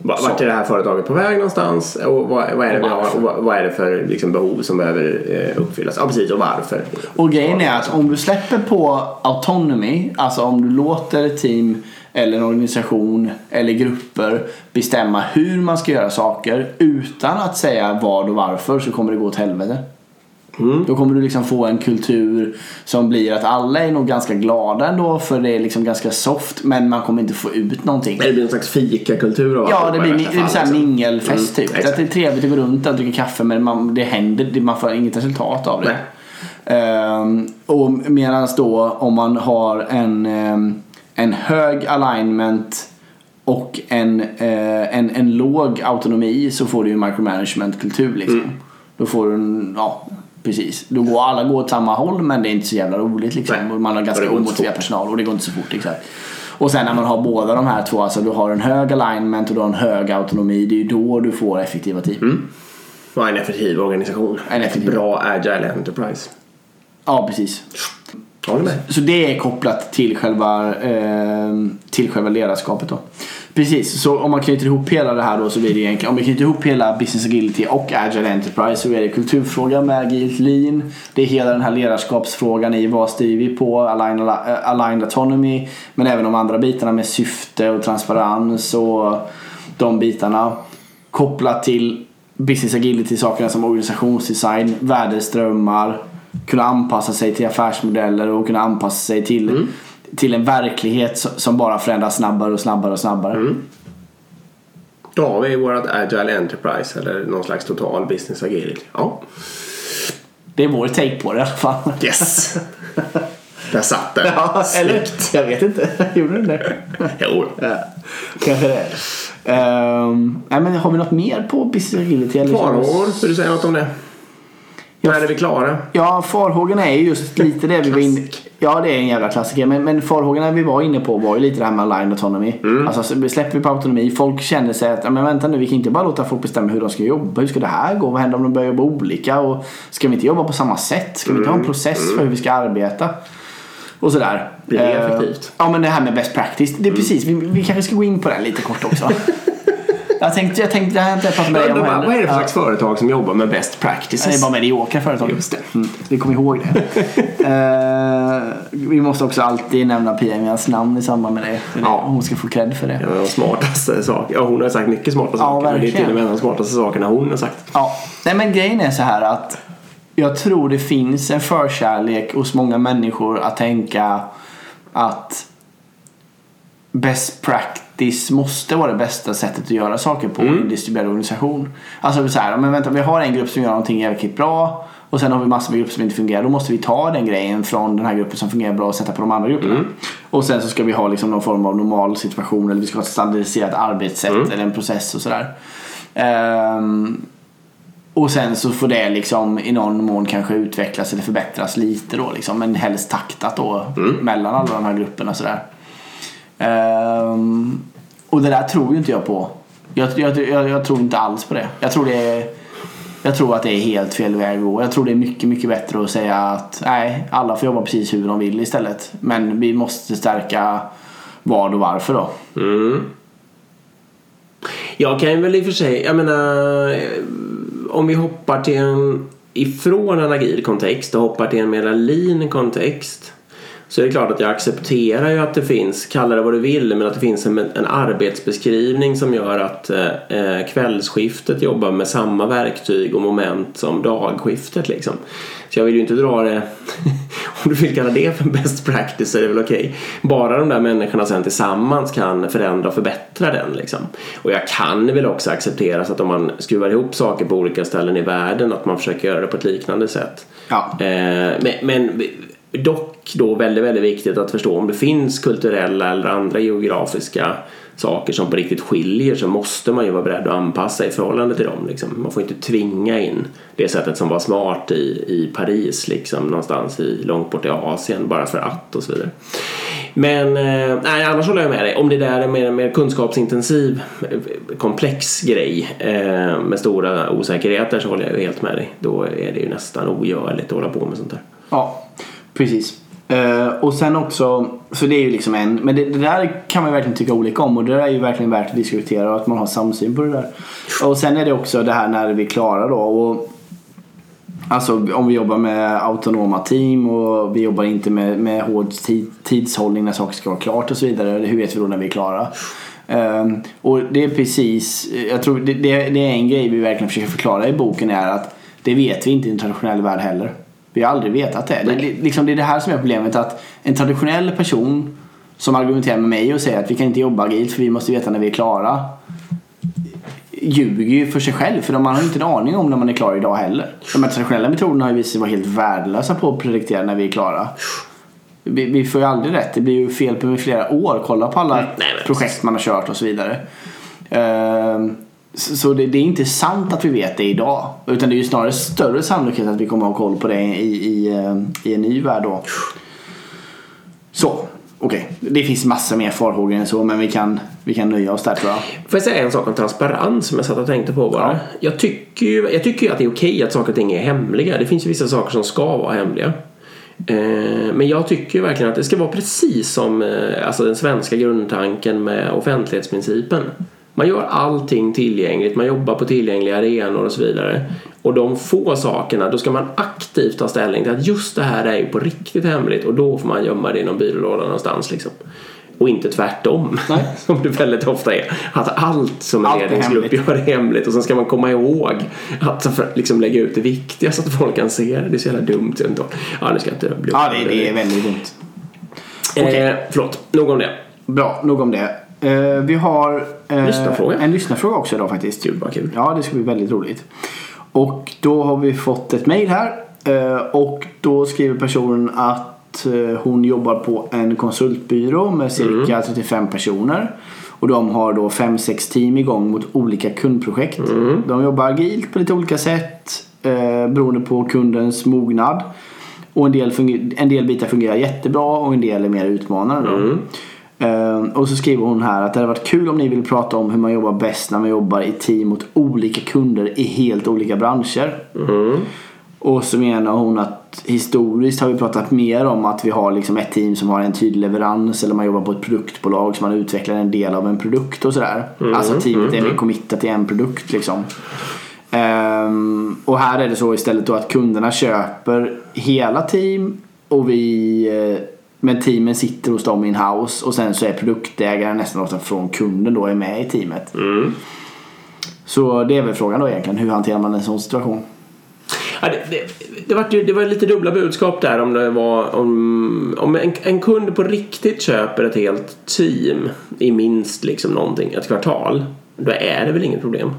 [SPEAKER 2] Va-
[SPEAKER 1] Så.
[SPEAKER 2] Vart är det här företaget på väg någonstans? Och vad, vad är det har?
[SPEAKER 1] varför?
[SPEAKER 2] Och vad, är det för liksom, behov som behöver eh, uppfyllas? Ja, precis. Och varför?
[SPEAKER 1] Och grejen är att om du släpper på autonomy, alltså om du låter ett team eller en organisation eller grupper bestämma hur man ska göra saker utan att säga vad och varför så kommer det gå åt helvete. Då kommer du liksom få en kultur som blir att alla är nog ganska glada ändå för det är liksom ganska soft men man kommer inte få ut någonting.
[SPEAKER 2] Det blir en slags fikakultur av
[SPEAKER 1] Ja, det blir, det blir
[SPEAKER 2] fall,
[SPEAKER 1] så här mingelfest
[SPEAKER 2] Mm,
[SPEAKER 1] typ.
[SPEAKER 2] exakt.
[SPEAKER 1] Att det är trevligt att gå runt och dricka kaffe men man, det händer, det- man får inget resultat av det.
[SPEAKER 2] Nej.
[SPEAKER 1] Ehm, och medan då om man har en, ehm, en hög alignment och en, eh, en, en låg autonomi så får du ju micromanagement-kultur liksom.
[SPEAKER 2] Mm.
[SPEAKER 1] Då får du en, ja precis. Då går alla går åt samma håll men det är inte så jävla roligt liksom.
[SPEAKER 2] Nej.
[SPEAKER 1] Man har ganska omotiverad personal och det går inte så fort exakt. Och sen när man har båda de här två, alltså du har en hög alignment och du har en hög autonomi, det är ju då du får effektiva team.
[SPEAKER 2] Och en effektiv organisation.
[SPEAKER 1] En effektiv.
[SPEAKER 2] Bra agile enterprise.
[SPEAKER 1] Ja, precis.
[SPEAKER 2] Jag håller med.
[SPEAKER 1] Så det är kopplat till själva, eh, till själva ledarskapet då. Precis, så om man knyter ihop hela det här då så blir det egentligen, om vi knyter ihop hela Business Agility och Agile Enterprise så är det kulturfrågan med Agilt Lean. Det är hela den här ledarskapsfrågan i vad styr vi på, aligned, eh, aligned Autonomy. Men även de andra bitarna med syfte och transparens och de bitarna. Kopplat till Business Agility sakerna som organisationsdesign, värdeströmmar, kunna anpassa sig till affärsmodeller och kunna anpassa sig till, mm till en verklighet som- bara förändras snabbare och snabbare och snabbare.
[SPEAKER 2] Då har vi vårt agile enterprise eller någon slags total business agility. Ja.
[SPEAKER 1] Det är vår take på det i alla fall.
[SPEAKER 2] Yes! Där satt den.
[SPEAKER 1] Ja, eller? Jag vet inte. Gjorde den det?
[SPEAKER 2] Jo.
[SPEAKER 1] Ja, kanske det. Um, nej, men har vi något mer på Business Agility?
[SPEAKER 2] Farhågor, vill du säga något om det?
[SPEAKER 1] Ja.
[SPEAKER 2] När är vi klara?
[SPEAKER 1] Ja, farhågorna är ju just lite det vi var inne Ja, det är en jävla klassiker. Men, men farhågorna vi var inne på var ju lite det här med aligned autonomy. Alltså så släpper vi på autonomi. Folk känner sig att, "Ja, men vänta nu, vi kan inte bara låta folk bestämma hur de ska jobba. Hur ska det här gå? Vad händer om de börjar jobba olika? Och ska vi inte jobba på samma sätt? Ska vi inte ha en process för hur vi ska arbeta? Och sådär.
[SPEAKER 2] Blir det
[SPEAKER 1] Eh,
[SPEAKER 2] effektivt?
[SPEAKER 1] Ja, men det här med best practice. Det är precis, vi, vi kanske ska gå in på det lite kort också. jag tänkte, jag tänkte, det här inte jag pratat med dig om
[SPEAKER 2] bara, vad är det för
[SPEAKER 1] Ja.
[SPEAKER 2] slags företag som jobbar med best
[SPEAKER 1] Det är
[SPEAKER 2] practices?
[SPEAKER 1] bara mediokra företag.
[SPEAKER 2] Just det.
[SPEAKER 1] Mm, vi kommer ihåg det. Eh, vi måste också alltid nämna Pia-Mias namn i samband med det. Det-
[SPEAKER 2] Ja.
[SPEAKER 1] Hon ska få cred för det.
[SPEAKER 2] Ja, de smartaste saker. Ja, hon har sagt mycket smarta
[SPEAKER 1] Ja,
[SPEAKER 2] saker. men det är
[SPEAKER 1] verkligen.
[SPEAKER 2] till och med en av de smartaste sakerna hon har sagt.
[SPEAKER 1] Ja. Nej men grejen är så här att jag tror det finns en förkärlek hos många människor att tänka att best practice måste vara det bästa sättet att göra saker på i en distribuerad organisation. Alltså så här, men vänta, vi har en grupp som gör någonting jävligt bra och sen har vi massor med grupper som inte fungerar. Då måste vi ta den grejen från den här gruppen som fungerar bra och sätta på de andra grupperna. Och sen så ska vi ha liksom någon form av normal situation eller vi ska ha ett standardiserat arbetssätt eller en process och sådär. Ehm, och sen så får det liksom i någon mån kanske utvecklas eller förbättras lite då liksom. Men helst taktat då mellan alla de här grupperna sådär. Um, och det där tror ju inte jag på. Jag, jag, jag, jag tror inte alls på det. Jag tror det är, jag tror att det är helt fel väg att gå. Jag tror det är mycket, mycket bättre att säga att nej, alla får jobba precis hur de vill istället. Men vi måste stärka vad och varför då. Mm.
[SPEAKER 2] Jag kan väl i och för sig, jag menar om vi hoppar till en ifrån en agil kontext och hoppar till en mer lean kontext så är det klart att jag accepterar ju att det finns, kalla det vad du vill, men att det finns en, en arbetsbeskrivning som gör att eh, kvällsskiftet jobbar med samma verktyg och moment som dagskiftet liksom. Så jag vill ju inte dra det, om du vill kalla det för best practice så är det väl okej. Okay. Bara de där människorna sen tillsammans kan förändra och förbättra den liksom. Och jag kan väl också acceptera så att om man skruvar ihop saker på olika ställen i världen att man försöker göra det på ett liknande sätt.
[SPEAKER 1] Ja.
[SPEAKER 2] Eh, men, men Dock då väldigt, väldigt viktigt att förstå om det finns kulturella eller andra geografiska saker som på riktigt skiljer så måste man ju vara beredd att anpassa i förhållande till dem. Liksom. Man får inte tvinga in det sättet som var smart i, i Paris liksom, någonstans i, långt bort i Asien bara för att och så vidare. Men eh, nej, annars håller jag med dig. Om det där är mer, mer kunskapsintensiv eh, komplex grej eh, med stora osäkerheter så håller jag ju helt med dig. Då är det ju nästan ogörligt att hålla på med sånt där.
[SPEAKER 1] Ja, Precis. Uh, och sen också, så det är ju liksom en, men det, det, där kan man ju verkligen tycka olika om och det där är ju verkligen värt att diskutera och att man har samsyn på det där. Och sen är det också det här när vi är klara då. Och, alltså om vi jobbar med autonoma team och vi jobbar inte med, med hård tid, tidshållning när saker ska vara klart och så vidare. Hur vet vi då när vi är klara? Um, och det är precis, jag tror det, det, det är en grej vi verkligen försöker förklara i boken är att det vet vi inte i en traditionell värld heller. Vi har aldrig vetat det. Det, liksom, det är det här som är problemet. Att en traditionell person som argumenterar med mig och säger att vi kan inte jobba agilt för vi måste veta när vi är klara. Ljuger ju för sig själv för man har inte en aning om när man är klar idag heller. De här traditionella metoderna har ju visat sig vara helt värdelösa på att prediktera när vi är klara. Vi, vi får ju aldrig rätt. Det blir ju fel på flera år. Kolla på alla Nej, projekt man har kört och så vidare. Uh, så det, det, är inte sant att vi vet det idag. Utan det är ju snarare större sannolikhet att vi kommer att ha koll på det i, i, eh, i en ny värld då. Så, okej. Okay. Det finns massor mer farhågor än så men vi kan, vi kan nöja oss där tror jag.
[SPEAKER 2] Får jag säga en sak om transparens som jag satt och tänkte på bara? Ja. Jag tycker ju jag tycker att det är okej att saker och ting är hemliga. Det finns ju vissa saker som ska vara hemliga. Eh, men jag tycker verkligen att det ska vara precis som eh, alltså den svenska grundtanken med offentlighetsprincipen. Man gör allting tillgängligt, man jobbar på tillgängliga arenor och så vidare. Och de få sakerna, då ska man aktivt ta ställning till att just det här är ju på riktigt hemligt och då får man gömma det i någon byrålåda någonstans liksom. Och inte tvärtom, Nej. som det väldigt ofta är. Att allt som en ledningsgrupp gör är hemligt och sen ska man komma ihåg att liksom lägga ut det viktiga så att folk kan se det. Det är så jävla dumt. Ja, nu ska jag inte
[SPEAKER 1] bli Ja, det, det är väldigt dumt.
[SPEAKER 2] Okay. Eh, förlåt, nog om det.
[SPEAKER 1] Bra, nog om det. Uh, vi har uh,
[SPEAKER 2] lyssnarfråga.
[SPEAKER 1] en lyssnarfråga också idag faktiskt.
[SPEAKER 2] Gud vad kul.
[SPEAKER 1] Ja, det ska bli väldigt roligt. Och då har vi fått ett mail här. Uh, och då skriver personen att hon jobbar på en konsultbyrå med cirka mm. 35 personer. Och de har då 5-6 team igång mot olika kundprojekt. Mm. De jobbar agilt på lite olika sätt beroende på kundens mognad. Och en del, en del bitar fungerar jättebra och en del är mer utmanande. Mm. Uh, och så skriver hon här att det hade varit kul om ni vill prata om hur man jobbar bäst när man jobbar i team mot olika kunder i helt olika branscher. Mm. Och så menar hon att historiskt har vi pratat mer om att vi har liksom ett team som har en tydlig leverans eller man jobbar på ett produktbolag som man utvecklar en del av en produkt och sådär. Mm. Alltså teamet är mm. committat till en produkt liksom. Um, och här är det så istället då att kunderna köper hela team och vi uh, men teamen sitter hos dem in-house och sen så är produktägaren nästan ofta från kunden då är med i teamet. Mm. Så det är väl frågan då egentligen. Hur hanterar man en sån situation?
[SPEAKER 2] Ja, det, det, det, var, det var lite dubbla budskap där om det var om, om en, en kund på riktigt köper ett helt team i minst liksom någonting, ett kvartal. Då är det väl inget problem.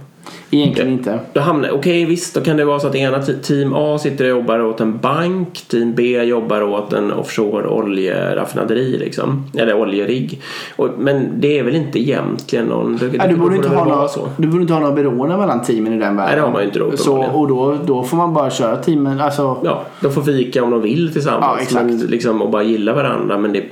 [SPEAKER 1] Egentligen inte.
[SPEAKER 2] Då hamnar, okej okay, visst, då kan det vara så att ena team A sitter och jobbar åt en bank, team B jobbar åt en offshore oljeraffinaderi liksom. Eller oljerigg. Och, men det är väl inte egentligen någon...
[SPEAKER 1] Det, Nej, du, borde inte ha några, så. du borde inte ha några beroende mellan teamen i den världen.
[SPEAKER 2] Nej, det har man ju inte då.
[SPEAKER 1] Så, och då, då får man bara köra teamen, alltså...
[SPEAKER 2] Ja, de får fika om de vill tillsammans. Ja, exakt. Men, liksom, och bara gilla varandra. Men det,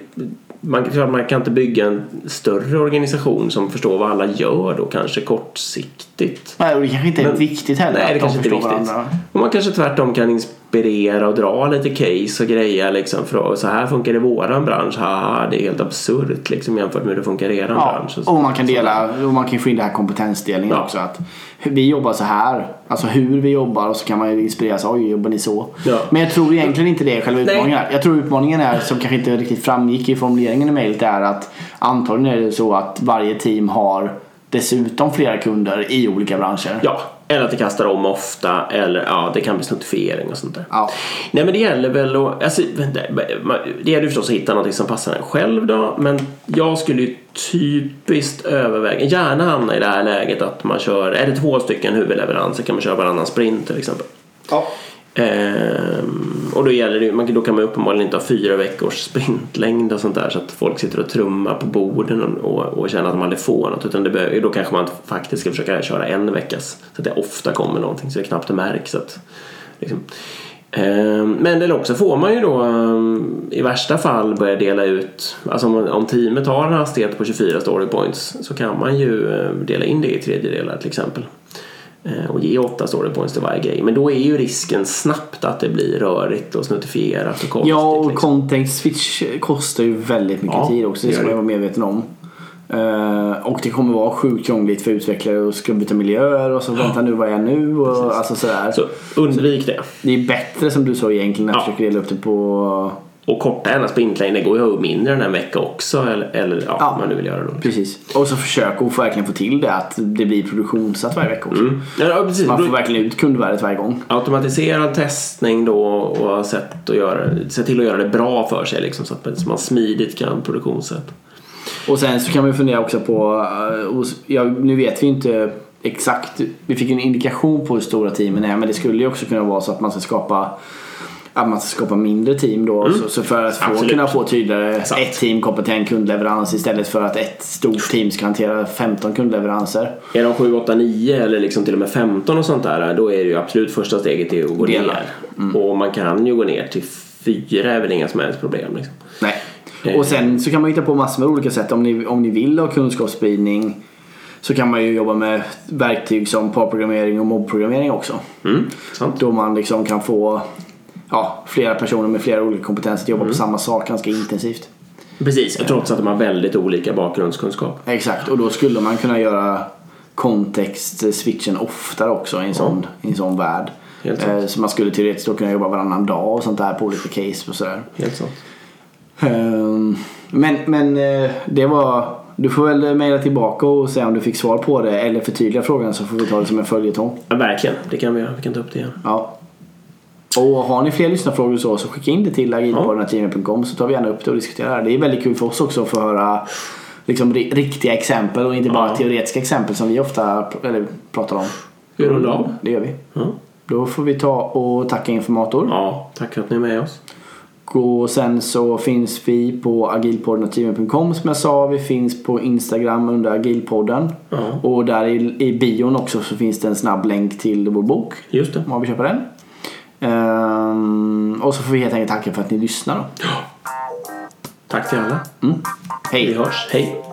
[SPEAKER 2] man, man kan inte bygga en större organisation som förstår vad alla gör då kanske kortsiktigt.
[SPEAKER 1] Nej, och det kanske inte är men, viktigt heller.
[SPEAKER 2] Nej, det kanske inte är viktigt. Varandra. Och man kanske tvärtom kan inspirera och dra lite case och grejer liksom. För att, så här funkar det i våran bransch. Haha, det är helt absurt liksom jämfört med hur det funkar i eran
[SPEAKER 1] Ja,
[SPEAKER 2] bransch.
[SPEAKER 1] och man kan dela och man kan få in det här kompetensdelningen
[SPEAKER 2] Ja.
[SPEAKER 1] också. Att vi jobbar så här, alltså hur vi jobbar och så kan man ju inspireras. Oj, jobbar ni så?
[SPEAKER 2] Ja.
[SPEAKER 1] Men jag tror egentligen inte det är själva utmaningen. Jag tror utmaningen är, som kanske inte riktigt framgick i formuleringen i mejlet, är att antagligen är det så att varje team har dessutom flera kunder i olika branscher.
[SPEAKER 2] Ja, eller att det kastar om ofta eller ja, det kan bli snuttifiering och sånt där.
[SPEAKER 1] Ja.
[SPEAKER 2] Nej men det gäller väl att, alltså, det gäller förstås att hitta något som passar en själv då men jag skulle ju typiskt överväga, gärna hamna i det här läget att man kör, är det två stycken huvudleveranser kan man köra varannan sprint till exempel.
[SPEAKER 1] Ja.
[SPEAKER 2] Ehm, och då gäller det man, då kan man ju uppenbarligen inte ha fyra veckors sprintlängd och sånt där så att folk sitter och trummar på borden och, och, och känner att de aldrig får något utan det behöver, då kanske man faktiskt ska försöka köra en veckas så att det ofta kommer någonting så det knappt märks att, liksom. Ehm, Men eller också får man ju då ehm, i värsta fall börja dela ut, alltså om, om teamet har en hastighet på 24 story points så kan man ju eh, dela in det i tredjedelar till exempel. Eh, och ge åtta story points till varje grej. Men då är ju risken snabbt att det blir rörigt och snuttifierat och konstigt.
[SPEAKER 1] Ja, och
[SPEAKER 2] liksom.
[SPEAKER 1] context switch kostar ju väldigt mycket
[SPEAKER 2] Ja,
[SPEAKER 1] tid också. Det ska man vara medveten om. Eh, och det kommer vara sjukt krångligt för utvecklare och ska byta miljöer och så vänta nu vad är jag nu och alltså sådär.
[SPEAKER 2] Så undvik det.
[SPEAKER 1] Det är bättre som du sa egentligen att
[SPEAKER 2] Ja.
[SPEAKER 1] försöka dela upp det på
[SPEAKER 2] Och korta gärna sprintlängd, det går ju att ha mindre än en vecka också. Eller, eller ja,
[SPEAKER 1] Ja.
[SPEAKER 2] man nu vill göra det.
[SPEAKER 1] Precis. Och så försök att verkligen få till det att det blir produktionssatt varje vecka också.
[SPEAKER 2] Mm. Ja, precis.
[SPEAKER 1] Man får verkligen ut kundvärdet varje gång.
[SPEAKER 2] Automatiserad testning då och sätt att göra, se till att göra det bra för sig liksom, så att man smidigt kan produktionssätta.
[SPEAKER 1] Och sen så kan man ju fundera också på, eh, ja, nu vet vi inte exakt, vi fick en indikation på hur stora teamen är men det skulle ju också kunna vara så att man ska skapa att man ska skapa mindre team då. Så, så för att få, kunna få tydligare
[SPEAKER 2] Sant.
[SPEAKER 1] ett team kompetent kundleverans istället för att ett stort team ska hantera 15 kundleveranser.
[SPEAKER 2] Är de 7, 8, 9 eller liksom till och med 15 och sånt där då är det ju absolut första steget till att gå
[SPEAKER 1] Dela.
[SPEAKER 2] ner. Och man kan ju gå ner till 4 är väl inga som helst problem. Liksom.
[SPEAKER 1] Nej.
[SPEAKER 2] Eh.
[SPEAKER 1] Och sen så kan man hitta på massor med olika sätt. Om ni, om ni vill ha kunskapsspridning så kan man ju jobba med verktyg som parprogrammering och mobbprogrammering också.
[SPEAKER 2] Mm, sant.
[SPEAKER 1] Då man liksom kan få ja, flera personer med flera olika kompetenser att jobba
[SPEAKER 2] Mm.
[SPEAKER 1] på samma sak ganska intensivt.
[SPEAKER 2] Precis, trots att de har väldigt olika bakgrundskunskap.
[SPEAKER 1] Exakt, och då skulle man kunna göra kontext-switchen oftare också i en sån, i en sån värld. Eh, Så man skulle teoretiskt då kunna jobba varannan dag och sånt där på olika case och sådär.
[SPEAKER 2] Helt sant.
[SPEAKER 1] Ehm, Men, men eh, det var... Du får väl mejla tillbaka och säga om du fick svar på det eller förtydliga frågan så får vi ta det som en följetong.
[SPEAKER 2] Ja, verkligen, det kan vi göra. Vi kan ta upp det igen.
[SPEAKER 1] Ja. Och har ni fler lyssnarfrågor så, så skicka in det till agilpodden.gmail.com så tar vi gärna upp det och diskuterar det. Det är väldigt kul för oss också att få höra liksom, ri- riktiga exempel och inte bara
[SPEAKER 2] Ja.
[SPEAKER 1] teoretiska exempel som vi ofta eller, pratar om.
[SPEAKER 2] Vi rundar av.
[SPEAKER 1] Det gör vi.
[SPEAKER 2] Ja.
[SPEAKER 1] Då får vi ta och tacka informator.
[SPEAKER 2] ja, tack för att ni är med oss.
[SPEAKER 1] Och sen så finns vi på agilpodden.gmail.com som jag sa. Vi finns på Instagram under agilpodden.
[SPEAKER 2] Ja.
[SPEAKER 1] Och där i, i bion också så finns det en snabb länk till vår bok.
[SPEAKER 2] Just det.
[SPEAKER 1] Om man vill köpa den. Ehm, och så får vi helt enkelt tacka för att ni lyssnar då.
[SPEAKER 2] Tack till alla.
[SPEAKER 1] Mm.
[SPEAKER 2] Vi
[SPEAKER 1] Hej!
[SPEAKER 2] hörs. Hej!